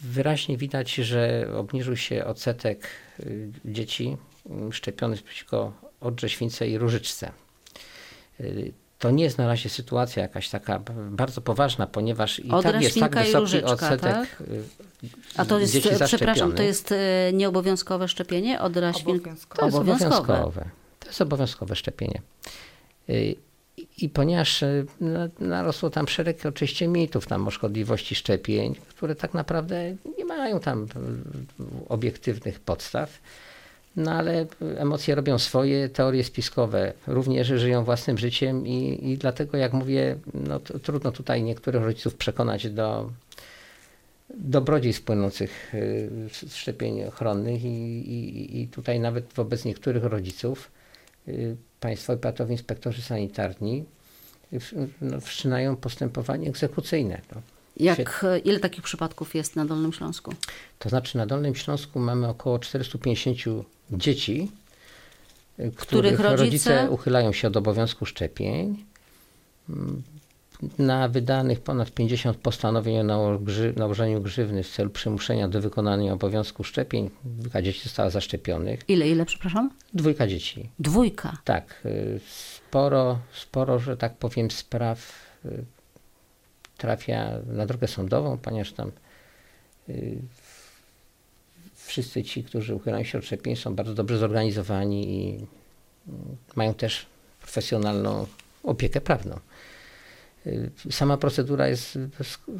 wyraźnie widać, że obniżył się odsetek y, dzieci szczepionych przeciwko odrześwince i różyczce. Y, to nie jest na razie sytuacja jakaś taka bardzo poważna, ponieważ i tak jest tak wysoki różyczka, odsetek tak? A to jest, przepraszam, to jest e, nieobowiązkowe szczepienie od świnki? To jest obowiązkowe. To jest obowiązkowe szczepienie. I, i ponieważ narosło tam szereg oczywiście mitów tam o szkodliwości szczepień, które tak naprawdę nie mają tam obiektywnych podstaw, no ale emocje robią swoje, teorie spiskowe również żyją własnym życiem i, i dlatego jak mówię, no trudno tutaj niektórych rodziców przekonać do dobrodziejstw płynących y, z szczepień ochronnych i, i, i tutaj nawet wobec niektórych rodziców y, państwowi patowi inspektorzy sanitarni y, no, wszczynają postępowanie egzekucyjne. No. Jak, ile takich przypadków jest na Dolnym Śląsku? To znaczy na Dolnym Śląsku mamy około 450 dzieci, których, których rodzice... rodzice uchylają się od obowiązku szczepień na wydanych ponad 50 postanowień o nałożeniu grzywny w celu przymuszenia do wykonania obowiązku szczepień, dwójka dzieci została zaszczepionych. Ile, ile, przepraszam? Dwójka dzieci. Dwójka? Tak. Y, sporo, sporo, że tak powiem, spraw y, trafia na drogę sądową, ponieważ tam y, wszyscy ci, którzy uchylają się od szczepień są bardzo dobrze zorganizowani i mają też profesjonalną opiekę prawną. Y, sama procedura jest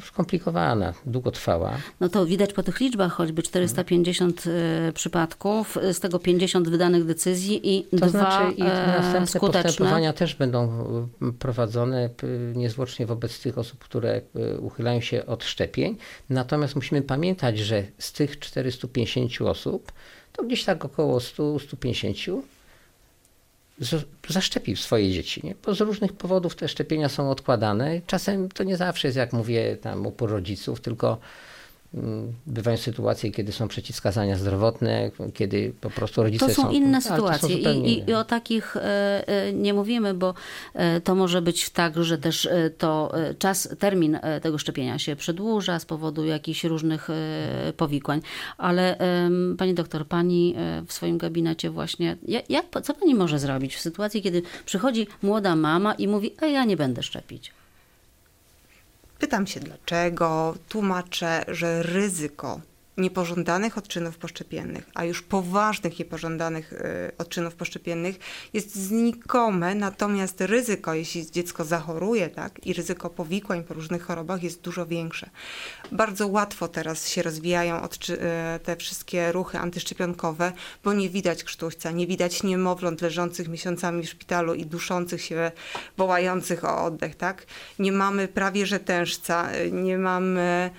skomplikowana, długotrwała. No to widać po tych liczbach, choćby 450 y, przypadków, z tego 50 wydanych decyzji i to dwa znaczy, i następne skuteczne. postępowania też będą y, prowadzone niezwłocznie wobec tych osób, które uchylają się od szczepień. Natomiast musimy pamiętać, że z tych 450 osób, to gdzieś tak około 100-150 zaszczepił swoje dzieci. Nie? Bo z różnych powodów te szczepienia są odkładane. Czasem to nie zawsze jest, jak mówię, tam upór rodziców, tylko bywają sytuacje, kiedy są przeciwwskazania zdrowotne, kiedy po prostu rodzice są... To są inne sytuacje są I, i, i, o takich e, e, nie mówimy, bo e, to może być tak, że też to czas, termin tego szczepienia się przedłuża z powodu jakichś różnych powikłań. Ale pani doktor, pani w swoim gabinecie właśnie, jak, co pani może zrobić w sytuacji, kiedy przychodzi młoda mama i mówi, a ja nie będę szczepić? Pytam się dlaczego, tłumaczę, że ryzyko niepożądanych odczynów poszczepiennych, a już poważnych niepożądanych y, odczynów poszczepiennych jest znikome, natomiast ryzyko, jeśli dziecko zachoruje, tak, i ryzyko powikłań po różnych chorobach jest dużo większe. Bardzo łatwo teraz się rozwijają y, te wszystkie ruchy antyszczepionkowe, bo nie widać krztuśca, nie widać niemowląt leżących miesiącami w szpitalu i duszących się, wołających o oddech, tak. Nie mamy prawie że tężca, y, nie mamy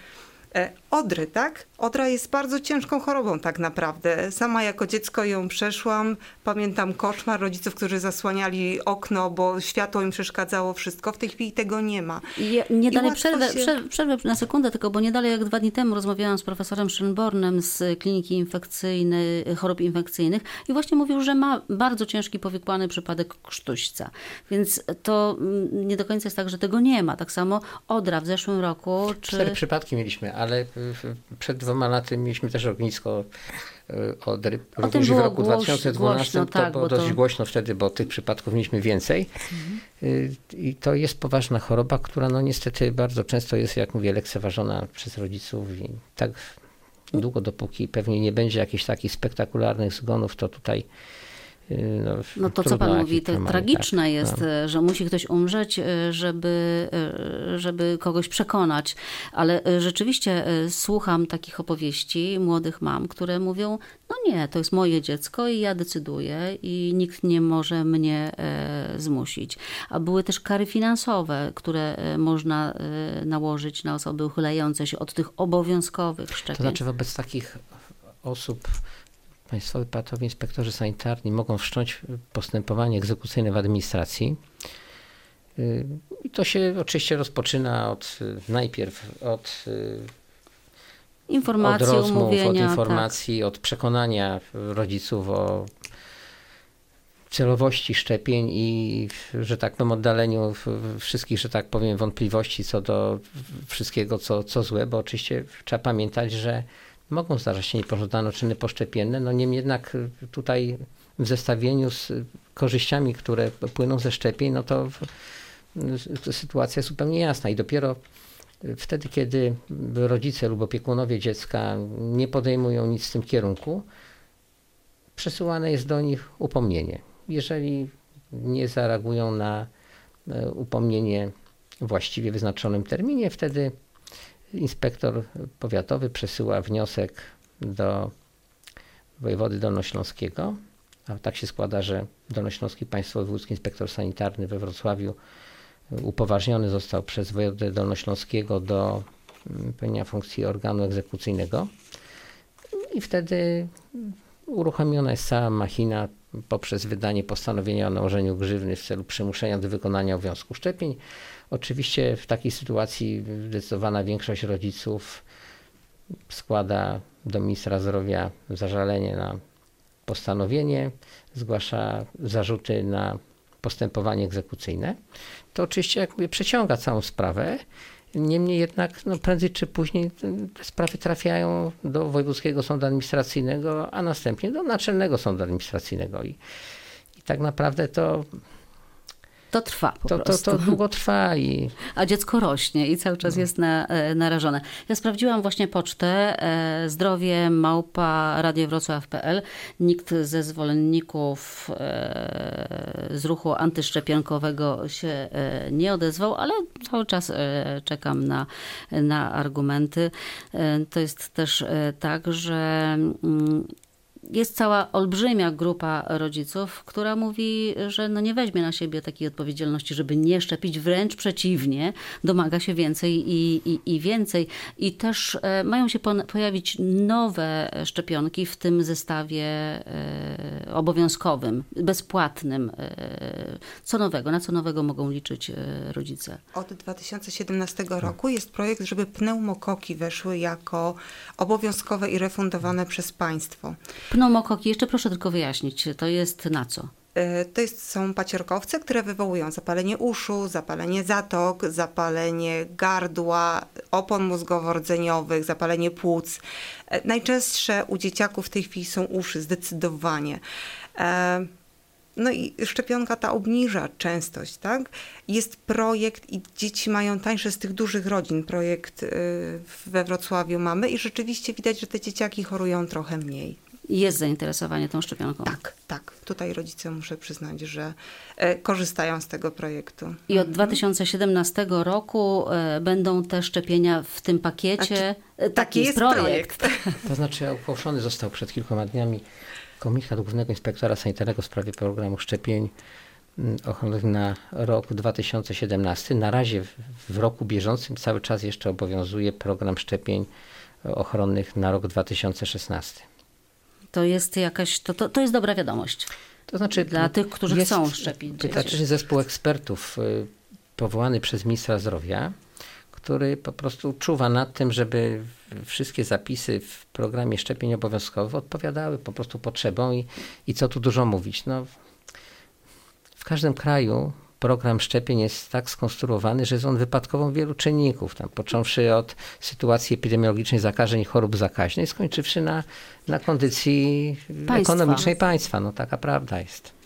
E, odry, tak? Odra jest bardzo ciężką chorobą tak naprawdę. Sama jako dziecko ją przeszłam. Pamiętam koszmar rodziców, którzy zasłaniali okno, bo światło im przeszkadzało wszystko. W tej chwili tego nie ma. Ja nie I dalej przerwę, się- prze- przerwę na sekundę tylko, bo nie dalej jak dwa dni temu rozmawiałam z profesorem Schönbornem z kliniki infekcyjnej, chorób infekcyjnych i właśnie mówił, że ma bardzo ciężki powikłany przypadek krztuśca. Więc to mm, nie do końca jest tak, że tego nie ma. Tak samo odra w zeszłym roku, czy... Cztery przypadki mieliśmy, ale w- przed dwoma laty mieliśmy też ognisko y, odry. O tym w roku głoś- 2012 głośno, to tak, było bo to- dość głośno wtedy, bo tych przypadków mieliśmy więcej. Y, I to jest poważna choroba, która no niestety bardzo często jest, jak mówię, lekceważona przez rodziców i tak długo, dopóki pewnie nie będzie jakichś takich spektakularnych zgonów, to tutaj no, No to co pan mówi, to tragiczne tak, jest, no. e, że musi ktoś umrzeć, e, żeby, e, żeby kogoś przekonać. Ale rzeczywiście słucham takich opowieści młodych mam, które mówią, no nie, to jest moje dziecko i ja decyduję i nikt nie może mnie zmusić. A były też kary finansowe, które można nałożyć na osoby uchylające się od tych obowiązkowych szczepień. To znaczy wobec takich osób państwowi patowi inspektorzy sanitarni mogą wszcząć postępowanie egzekucyjne w administracji. Y, I to się oczywiście rozpoczyna od y, najpierw od, y, od Informacji, rozmów, umówienia. od tak. informacji, od przekonania rodziców o celowości szczepień i, że tak powiem, oddaleniu wszystkich, że tak powiem, wątpliwości co do wszystkiego, co, co złe, bo oczywiście trzeba pamiętać, że mogą zdarzać się niepożądane czyny poszczepienne, no niemniej jednak y, tutaj w zestawieniu z korzyściami, które płyną ze szczepień, no to w- y, sytuacja jest zupełnie jasna i dopiero y, wtedy, kiedy rodzice lub opiekunowie dziecka nie podejmują nic w tym kierunku, przesyłane jest do nich upomnienie. Jeżeli nie zareagują na upomnienie właściwie wyznaczonym terminie, wtedy inspektor powiatowy przesyła wniosek do wojewody dolnośląskiego. A tak się składa, że Dolnośląski Państwowy Wojewódzki Inspektor Sanitarny we Wrocławiu upoważniony został przez wojewodę dolnośląskiego do pełnienia funkcji organu egzekucyjnego. I wtedy uruchomiona jest cała machina poprzez wydanie postanowienia o nałożeniu grzywny w celu przymuszenia do wykonania obowiązku szczepień. Oczywiście w takiej sytuacji zdecydowana większość rodziców składa do ministra zdrowia zażalenie na postanowienie, zgłasza zarzuty na postępowanie egzekucyjne. To oczywiście, jak mówię, przeciąga całą sprawę. Niemniej jednak no, prędzej czy później te sprawy trafiają do Wojewódzkiego Sądu Administracyjnego, a następnie do Naczelnego Sądu Administracyjnego. I, i tak naprawdę to, To trwa po to, to, prostu. to długo trwa i A dziecko rośnie i cały No. czas jest na, e, narażone. Ja sprawdziłam właśnie pocztę e, zdrowie małpa radiowrocław.pl. Nikt ze zwolenników e, z ruchu antyszczepionkowego się e, nie odezwał, ale cały czas e, czekam na, na argumenty. E, To jest też tak, że mm, jest cała olbrzymia grupa rodziców, która mówi, że no nie weźmie na siebie takiej odpowiedzialności, żeby nie szczepić, wręcz przeciwnie, domaga się więcej i, i, i więcej. I też e, mają się pojawić nowe szczepionki w tym zestawie e, obowiązkowym, bezpłatnym. E, co nowego, na co nowego mogą liczyć rodzice? Od 2017 roku jest projekt, żeby pneumokoki weszły jako obowiązkowe i refundowane przez państwo. Pneumokoki, jeszcze proszę tylko wyjaśnić, to jest na co? E, To jest, są paciorkowce, które wywołują zapalenie uszu, zapalenie zatok, zapalenie gardła, opon mózgowo-rdzeniowych, zapalenie płuc. E, Najczęstsze u dzieciaków w tej chwili są uszy, zdecydowanie. E, No i szczepionka ta obniża częstość, tak? Jest projekt i dzieci mają tańsze z tych dużych rodzin. Projekt we Wrocławiu mamy i rzeczywiście widać, że te dzieciaki chorują trochę mniej. Jest zainteresowanie tą szczepionką. Tak, tak. Tutaj rodzice muszę przyznać, że e, korzystają z tego projektu. I od 2017 roku e, będą te szczepienia w tym pakiecie. Znaczy, E, Taki jest projekt. To znaczy ogłoszony został przed kilkoma dniami komunikat Głównego Inspektora Sanitarnego w sprawie programu szczepień ochronnych na rok 2017. Na razie w roku bieżącym cały czas jeszcze obowiązuje program szczepień ochronnych na rok 2016. To jest jakaś, to, to, to jest dobra wiadomość. To znaczy Dla tych, którzy jest, chcą szczepić. Znaczy zespół ekspertów y, powołany przez ministra zdrowia, który po prostu czuwa nad tym, żeby wszystkie zapisy w programie szczepień obowiązkowych odpowiadały po prostu potrzebom i, i co tu dużo mówić. No, w każdym kraju program szczepień jest tak skonstruowany, że jest on wypadkową wielu czynników, tam, począwszy od sytuacji epidemiologicznej zakażeń i chorób zakaźnych, skończywszy na, na kondycji Państwa. ekonomicznej państwa. No taka prawda jest.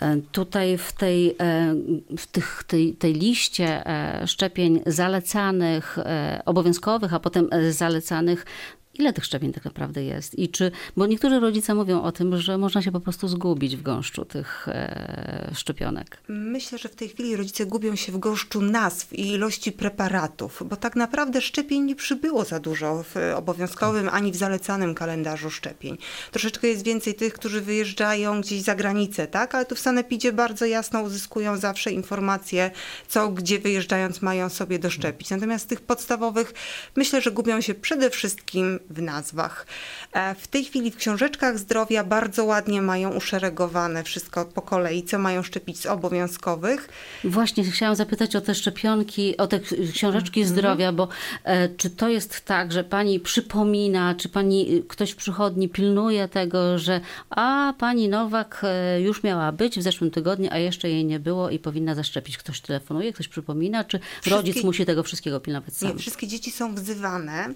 E, Tutaj w tej, e, w tych, tej, tej liście e, szczepień zalecanych, obowiązkowych, a potem zalecanych, ile tych szczepień tak naprawdę jest? I czy, bo niektórzy rodzice mówią o tym, że można się po prostu zgubić w gąszczu tych e, szczepionek. Myślę, że w tej chwili rodzice gubią się w gąszczu nazw i ilości preparatów, bo tak naprawdę szczepień nie przybyło za dużo w obowiązkowym ani w zalecanym kalendarzu szczepień. Troszeczkę jest więcej tych, którzy wyjeżdżają gdzieś za granicę, tak? Ale tu w Sanepidzie bardzo jasno uzyskują zawsze informacje, co gdzie wyjeżdżając mają sobie doszczepić. Natomiast tych podstawowych myślę, że gubią się przede wszystkim w nazwach. E, W tej chwili w książeczkach zdrowia bardzo ładnie mają uszeregowane wszystko po kolei, co mają szczepić z obowiązkowych. Właśnie chciałam zapytać o te szczepionki, o te książeczki zdrowia, bo e, czy to jest tak, że pani przypomina, czy pani, y, ktoś w przychodni pilnuje tego, że a pani Nowak e, już miała być w zeszłym tygodniu, a jeszcze jej nie było i powinna zaszczepić. Ktoś telefonuje, ktoś przypomina, czy rodzic musi tego wszystkiego pilnować sam? Nie, wszystkie dzieci są wzywane.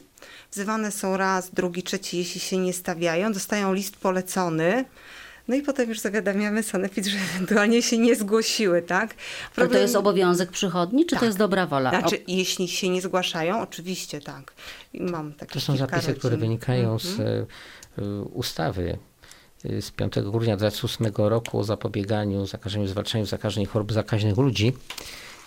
Wzywane są raz, drugi, trzeci, jeśli się nie stawiają, dostają list polecony. No i potem już zawiadamiamy sanepid, że ewentualnie się nie zgłosiły, tak? Ale to Problem- jest obowiązek przychodni, czy to Tak. jest dobra wola? Znaczy, jeśli się nie zgłaszają, oczywiście tak. I mam takie To są zapisy, które rodzin. wynikają z e, ustawy e, z 5 grudnia 2008 roku o zapobieganiu, zakażeniu, zwalczaniu zakażeń chorób zakaźnych ludzi.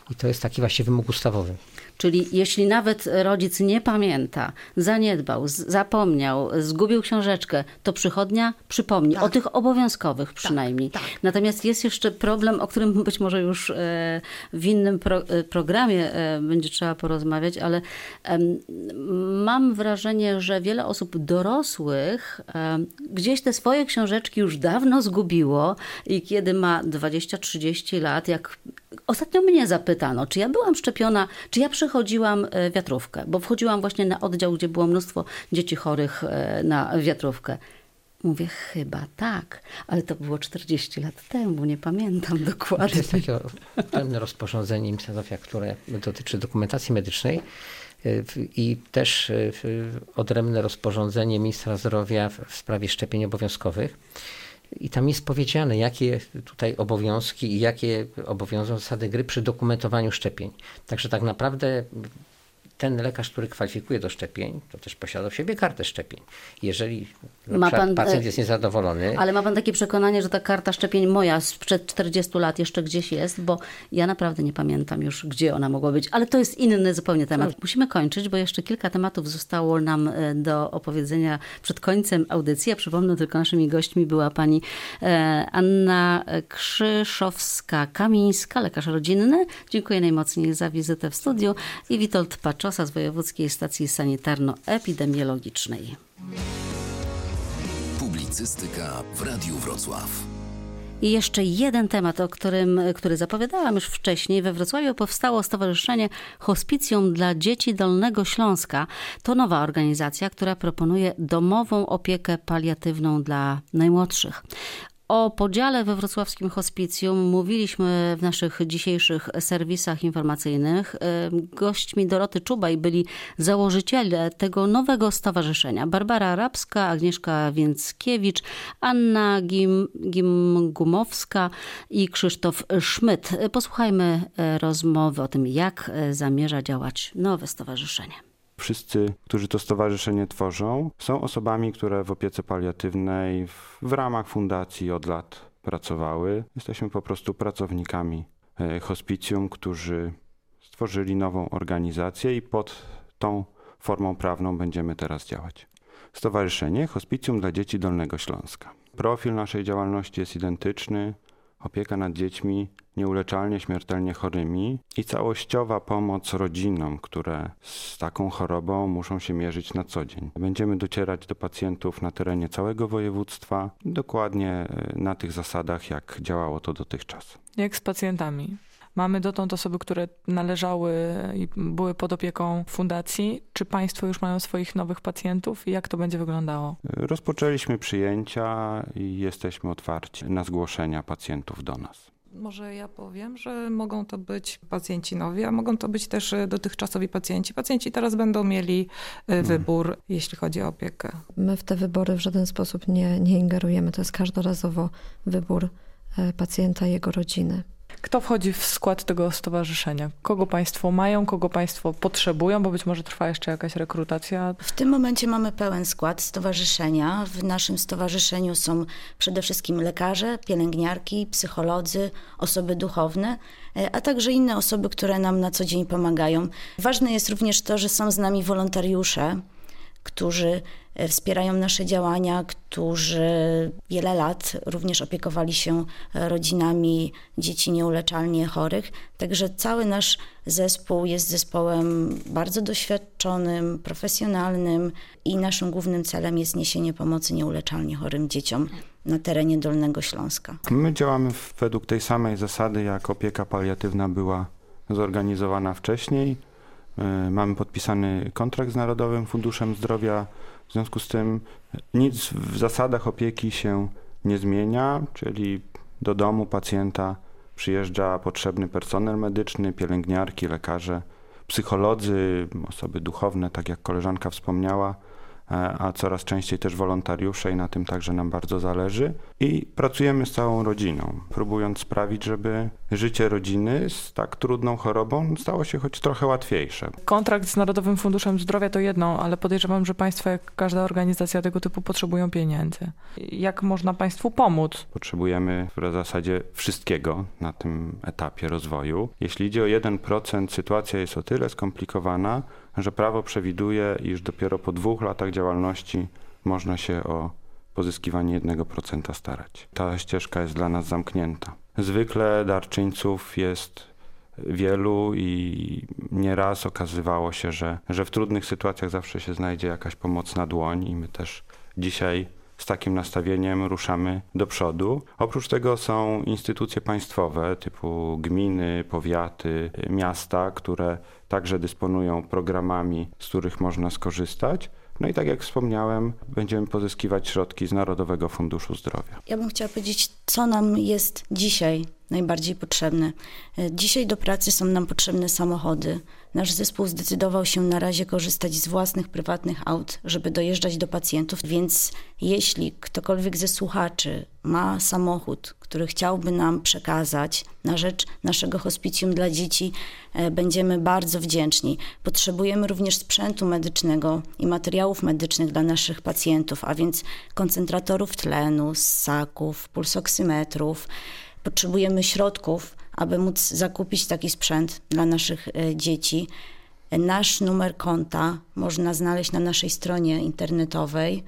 I to jest taki właśnie wymóg ustawowy. Czyli jeśli nawet rodzic nie pamięta, zaniedbał, zapomniał, zgubił książeczkę, to przychodnia przypomni Tak. o tych obowiązkowych przynajmniej. tak. Natomiast jest jeszcze problem, o którym być może już e, w innym pro, e, programie e, będzie trzeba porozmawiać, ale mam wrażenie, że wiele osób dorosłych gdzieś te swoje książeczki już dawno zgubiło i kiedy ma 20-30 lat, jak ostatnio mnie zapytano, czy ja byłam szczepiona, czy ja przechodziłam e, wiatrówkę, bo wchodziłam właśnie na oddział, gdzie było mnóstwo dzieci chorych e, na wiatrówkę. Mówię, chyba tak, ale to było 40 lat temu, nie pamiętam dokładnie. jest takie pewne rozporządzenie zdrowia, które dotyczy dokumentacji medycznej w- i też odrębne rozporządzenie ministra zdrowia w sprawie szczepień obowiązkowych. I tam jest powiedziane, jakie tutaj obowiązki i jakie obowiązują zasady gry przy dokumentowaniu szczepień. Także tak naprawdę ten lekarz, który kwalifikuje do szczepień, to też posiada w siebie kartę szczepień. Jeżeli Ma pan, pacjent e, jest niezadowolony, Ale ma pan takie przekonanie, że ta karta szczepień moja sprzed 40 lat jeszcze gdzieś jest, bo ja naprawdę nie pamiętam już, gdzie ona mogła być. Ale to jest inny zupełnie temat. Musimy kończyć, bo jeszcze kilka tematów zostało nam e, do opowiedzenia przed końcem audycji. Ja przypomnę tylko, naszymi gośćmi była pani e, Anna Krzyszowska-Kamińska, lekarz rodzinny. Dziękuję najmocniej za wizytę w studiu i Witold Paczosa z Wojewódzkiej Stacji Sanitarno-Epidemiologicznej. Publicystyka w Radiu Wrocław. I jeszcze jeden temat, o którym, który zapowiadałam już wcześniej. We Wrocławiu powstało Stowarzyszenie Hospicjum dla Dzieci Dolnego Śląska. To nowa organizacja, która proponuje domową opiekę paliatywną dla najmłodszych. O podziale we wrocławskim hospicjum mówiliśmy w naszych dzisiejszych serwisach informacyjnych. Gośćmi Doroty Czubaj byli założyciele tego nowego stowarzyszenia. Barbara Arabska, Agnieszka Więckiewicz, Anna Gim, Gimgumowska i Krzysztof Szmyt. Posłuchajmy e, rozmowy o tym, jak e, zamierza działać nowe stowarzyszenie. Wszyscy, którzy to stowarzyszenie tworzą, są osobami, które w opiece paliatywnej w, w ramach fundacji od lat pracowały. Jesteśmy po prostu pracownikami e, hospicjum, którzy stworzyli nową organizację i pod tą formą prawną będziemy teraz działać. Stowarzyszenie Hospicjum dla Dzieci Dolnego Śląska. Profil naszej działalności jest identyczny. Opieka nad dziećmi nieuleczalnie śmiertelnie chorymi i całościowa pomoc rodzinom, które z taką chorobą muszą się mierzyć na co dzień. Będziemy docierać do pacjentów na terenie całego województwa, dokładnie e, na tych zasadach, jak działało to dotychczas. Jak z pacjentami? Mamy dotąd osoby, które należały i były pod opieką fundacji. Czy Państwo już mają swoich nowych pacjentów i jak to będzie wyglądało? Rozpoczęliśmy przyjęcia i jesteśmy otwarci na zgłoszenia pacjentów do nas. Może ja powiem, że mogą to być pacjenci nowi, a mogą to być też e, dotychczasowi pacjenci. Pacjenci teraz będą mieli e, Mhm. wybór, jeśli chodzi o opiekę. My w te wybory w żaden sposób nie, nie ingerujemy. To jest każdorazowo wybór e, pacjenta i jego rodziny. Kto wchodzi w skład tego stowarzyszenia? Kogo Państwo mają, kogo Państwo potrzebują, bo być może trwa jeszcze jakaś rekrutacja. W tym momencie mamy pełen skład stowarzyszenia. W naszym stowarzyszeniu są przede wszystkim lekarze, pielęgniarki, psycholodzy, osoby duchowne, e, a także inne osoby, które nam na co dzień pomagają. Ważne jest również to, że są z nami wolontariusze, którzy wspierają nasze działania, którzy wiele lat również opiekowali się e, rodzinami dzieci nieuleczalnie chorych. Także cały nasz zespół jest zespołem bardzo doświadczonym, profesjonalnym i naszym głównym celem jest niesienie pomocy nieuleczalnie chorym dzieciom na terenie Dolnego Śląska. My działamy według tej samej zasady, jak opieka paliatywna była zorganizowana wcześniej. E, Mamy podpisany kontrakt z Narodowym Funduszem Zdrowia. W związku z tym nic w zasadach opieki się nie zmienia, czyli do domu pacjenta przyjeżdża potrzebny personel medyczny, pielęgniarki, lekarze, psycholodzy, osoby duchowne, tak jak koleżanka wspomniała, a coraz częściej też wolontariusze i na tym także nam bardzo zależy. I pracujemy z całą rodziną, próbując sprawić, żeby życie rodziny z tak trudną chorobą stało się choć trochę łatwiejsze. Kontrakt z Narodowym Funduszem Zdrowia to jedno, ale podejrzewam, że Państwo, jak każda organizacja tego typu, potrzebują pieniędzy. Jak można Państwu pomóc? Potrzebujemy w zasadzie wszystkiego na tym etapie rozwoju. Jeśli idzie o 1%, sytuacja jest o tyle skomplikowana, że prawo przewiduje, iż dopiero po dwóch latach działalności można się o pozyskiwanie 1% starać. Ta ścieżka jest dla nas zamknięta. Zwykle darczyńców jest wielu i nieraz okazywało się, że, że w trudnych sytuacjach zawsze się znajdzie jakaś pomocna dłoń i my też dzisiaj z takim nastawieniem ruszamy do przodu. Oprócz tego są instytucje państwowe typu gminy, powiaty, miasta, które także dysponują programami, z których można skorzystać. No i tak jak wspomniałem, będziemy pozyskiwać środki z Narodowego Funduszu Zdrowia. Ja bym chciała powiedzieć, co nam jest dzisiaj najbardziej potrzebne. E, Dzisiaj do pracy są nam potrzebne samochody. Nasz zespół zdecydował się na razie korzystać z własnych prywatnych aut, żeby dojeżdżać do pacjentów, więc jeśli ktokolwiek ze słuchaczy ma samochód, który chciałby nam przekazać na rzecz naszego hospicjum dla dzieci, e, będziemy bardzo wdzięczni. Potrzebujemy również sprzętu medycznego i materiałów medycznych dla naszych pacjentów, a więc koncentratorów tlenu, ssaków, pulsoksymetrów. Potrzebujemy środków, aby móc zakupić taki sprzęt dla naszych e, dzieci. Nasz numer konta można znaleźć na naszej stronie internetowej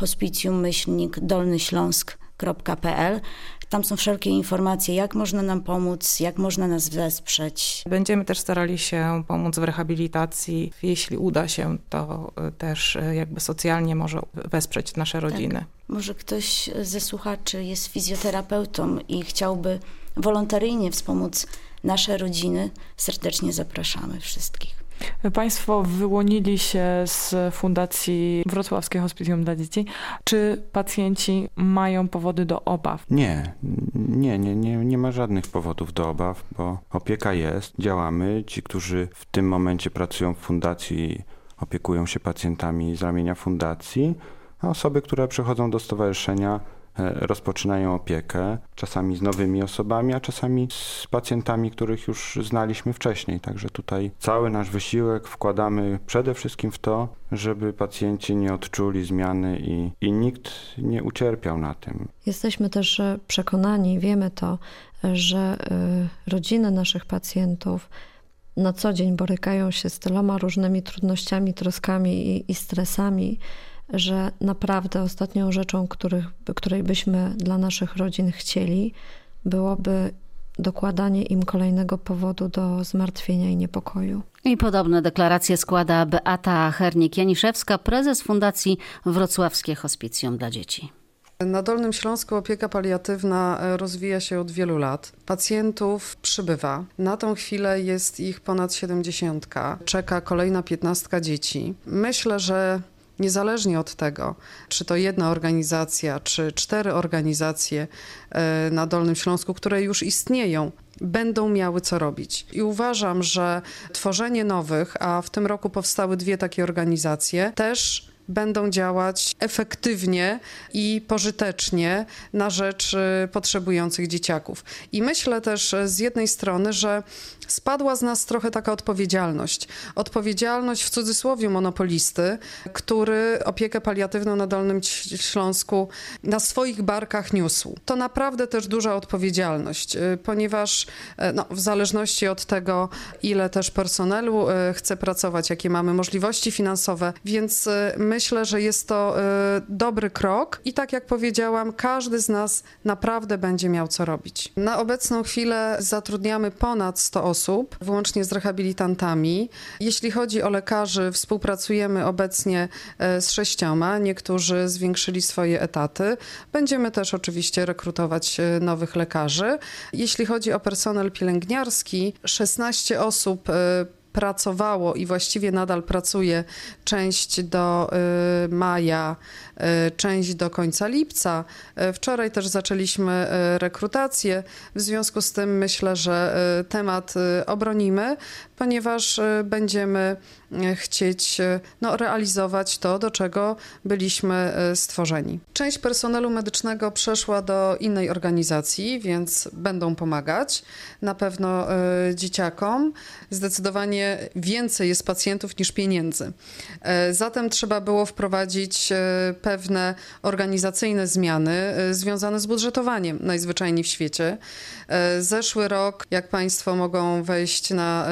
hospicjum-dolnyśląsk.pl. Tam są wszelkie informacje, jak można nam pomóc, jak można nas wesprzeć. Będziemy też starali się pomóc w rehabilitacji. Jeśli uda się, to e, też e, jakby socjalnie może wesprzeć nasze rodziny. Może ktoś ze słuchaczy jest fizjoterapeutą i chciałby wolontaryjnie wspomóc nasze rodziny. Serdecznie zapraszamy wszystkich. Państwo wyłonili się z Fundacji Wrocławskie Hospicjum dla Dzieci. Czy pacjenci mają powody do obaw? Nie, nie, nie, nie, nie ma żadnych powodów do obaw, bo opieka jest, działamy. Ci, którzy w tym momencie pracują w fundacji, opiekują się pacjentami z ramienia fundacji, a osoby, które przychodzą do stowarzyszenia, rozpoczynają opiekę, czasami z nowymi osobami, a czasami z pacjentami, których już znaliśmy wcześniej. Także tutaj cały nasz wysiłek wkładamy przede wszystkim w to, żeby pacjenci nie odczuli zmiany i, i nikt nie ucierpiał na tym. Jesteśmy też e, przekonani, wiemy to, że e, rodziny naszych pacjentów na co dzień borykają się z tyloma różnymi trudnościami, troskami i, i stresami, że naprawdę ostatnią rzeczą, których, której byśmy dla naszych rodzin chcieli, byłoby dokładanie im kolejnego powodu do zmartwienia i niepokoju. I podobne deklaracje składa Beata Hernik-Janiszewska, prezes Fundacji Wrocławskie Hospicjum dla Dzieci. Na Dolnym Śląsku opieka paliatywna rozwija się od wielu lat. Pacjentów przybywa. Na tą chwilę jest ich ponad 70. Czeka kolejna 15 dzieci. Myślę, że niezależnie od tego, czy to jedna organizacja, czy cztery organizacje e, na Dolnym Śląsku, które już istnieją, będą miały co robić. I uważam, że tworzenie nowych, a w tym roku powstały dwie takie organizacje, też będą działać efektywnie i pożytecznie na rzecz y, potrzebujących dzieciaków. I myślę też z jednej strony, że spadła z nas trochę taka odpowiedzialność. Odpowiedzialność w cudzysłowie monopolisty, który opiekę paliatywną na Dolnym Śląsku na swoich barkach niósł. To naprawdę też duża odpowiedzialność, y, ponieważ y, no, w zależności od tego, ile też personelu chce pracować, jakie mamy możliwości finansowe, więc my myślę, że jest to y, dobry krok i tak jak powiedziałam, każdy z nas naprawdę będzie miał co robić. Na obecną chwilę zatrudniamy ponad 100 osób, włącznie z rehabilitantami. Jeśli chodzi o lekarzy, współpracujemy obecnie y, z sześcioma, niektórzy zwiększyli swoje etaty. Będziemy też oczywiście rekrutować y, nowych lekarzy. Jeśli chodzi o personel pielęgniarski, 16 osób pracowało i właściwie nadal pracuje część do y, maja, część do końca lipca. Y, wczoraj też zaczęliśmy rekrutację. W związku z tym myślę, że temat obronimy, ponieważ będziemy chcieć no, realizować to, do czego byliśmy stworzeni. Część personelu medycznego przeszła do innej organizacji, więc będą pomagać na pewno dzieciakom. Zdecydowanie więcej jest pacjentów niż pieniędzy. Zatem trzeba było wprowadzić e, pewne organizacyjne zmiany e, związane z budżetowaniem najzwyczajniej w świecie. Zeszły rok, jak Państwo mogą wejść na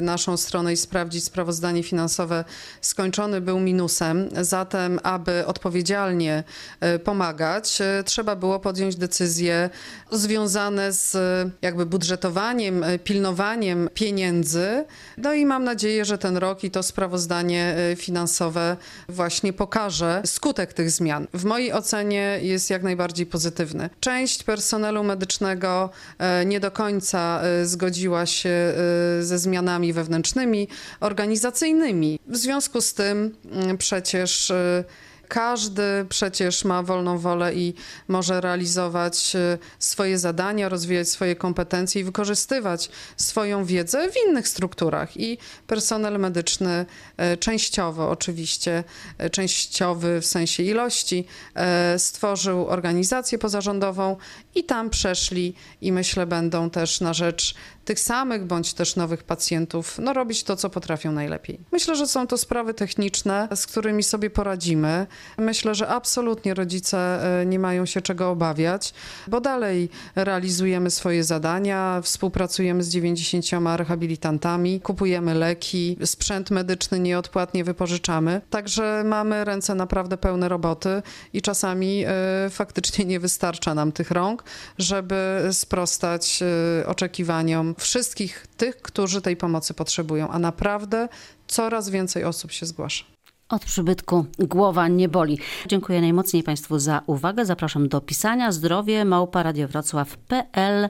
naszą stronę i sprawdzić sprawozdanie finansowe, skończony był minusem. Zatem, aby odpowiedzialnie pomagać, trzeba było podjąć decyzje związane z jakby budżetowaniem, pilnowaniem pieniędzy. No i mam nadzieję, że ten rok i to sprawozdanie finansowe właśnie pokaże skutek tych zmian. W mojej ocenie jest jak najbardziej pozytywny. Część personelu medycznego e, nie do końca e, zgodziła się e, ze zmianami wewnętrznymi, organizacyjnymi. W związku z tym przecież każdy przecież ma wolną wolę i może realizować e, swoje zadania, rozwijać swoje kompetencje i wykorzystywać swoją wiedzę w innych strukturach. I personel medyczny e, częściowo, oczywiście, e, częściowy w sensie ilości, stworzył organizację pozarządową i tam przeszli i myślę będą też na rzecz tych samych bądź też nowych pacjentów, no robić to, co potrafią najlepiej. Myślę, że są to sprawy techniczne, z którymi sobie poradzimy. Myślę, że absolutnie rodzice e, nie mają się czego obawiać, bo dalej realizujemy swoje zadania, współpracujemy z 90 rehabilitantami, kupujemy leki, sprzęt medyczny nieodpłatnie wypożyczamy. Także mamy ręce naprawdę pełne roboty i czasami e, faktycznie nie wystarcza nam tych rąk, żeby sprostać e, oczekiwaniom wszystkich tych, którzy tej pomocy potrzebują, a naprawdę coraz więcej osób się zgłasza. Od przybytku głowa nie boli. Dziękuję najmocniej Państwu za uwagę. Zapraszam do pisania zdrowie małpa radiowrocław.pl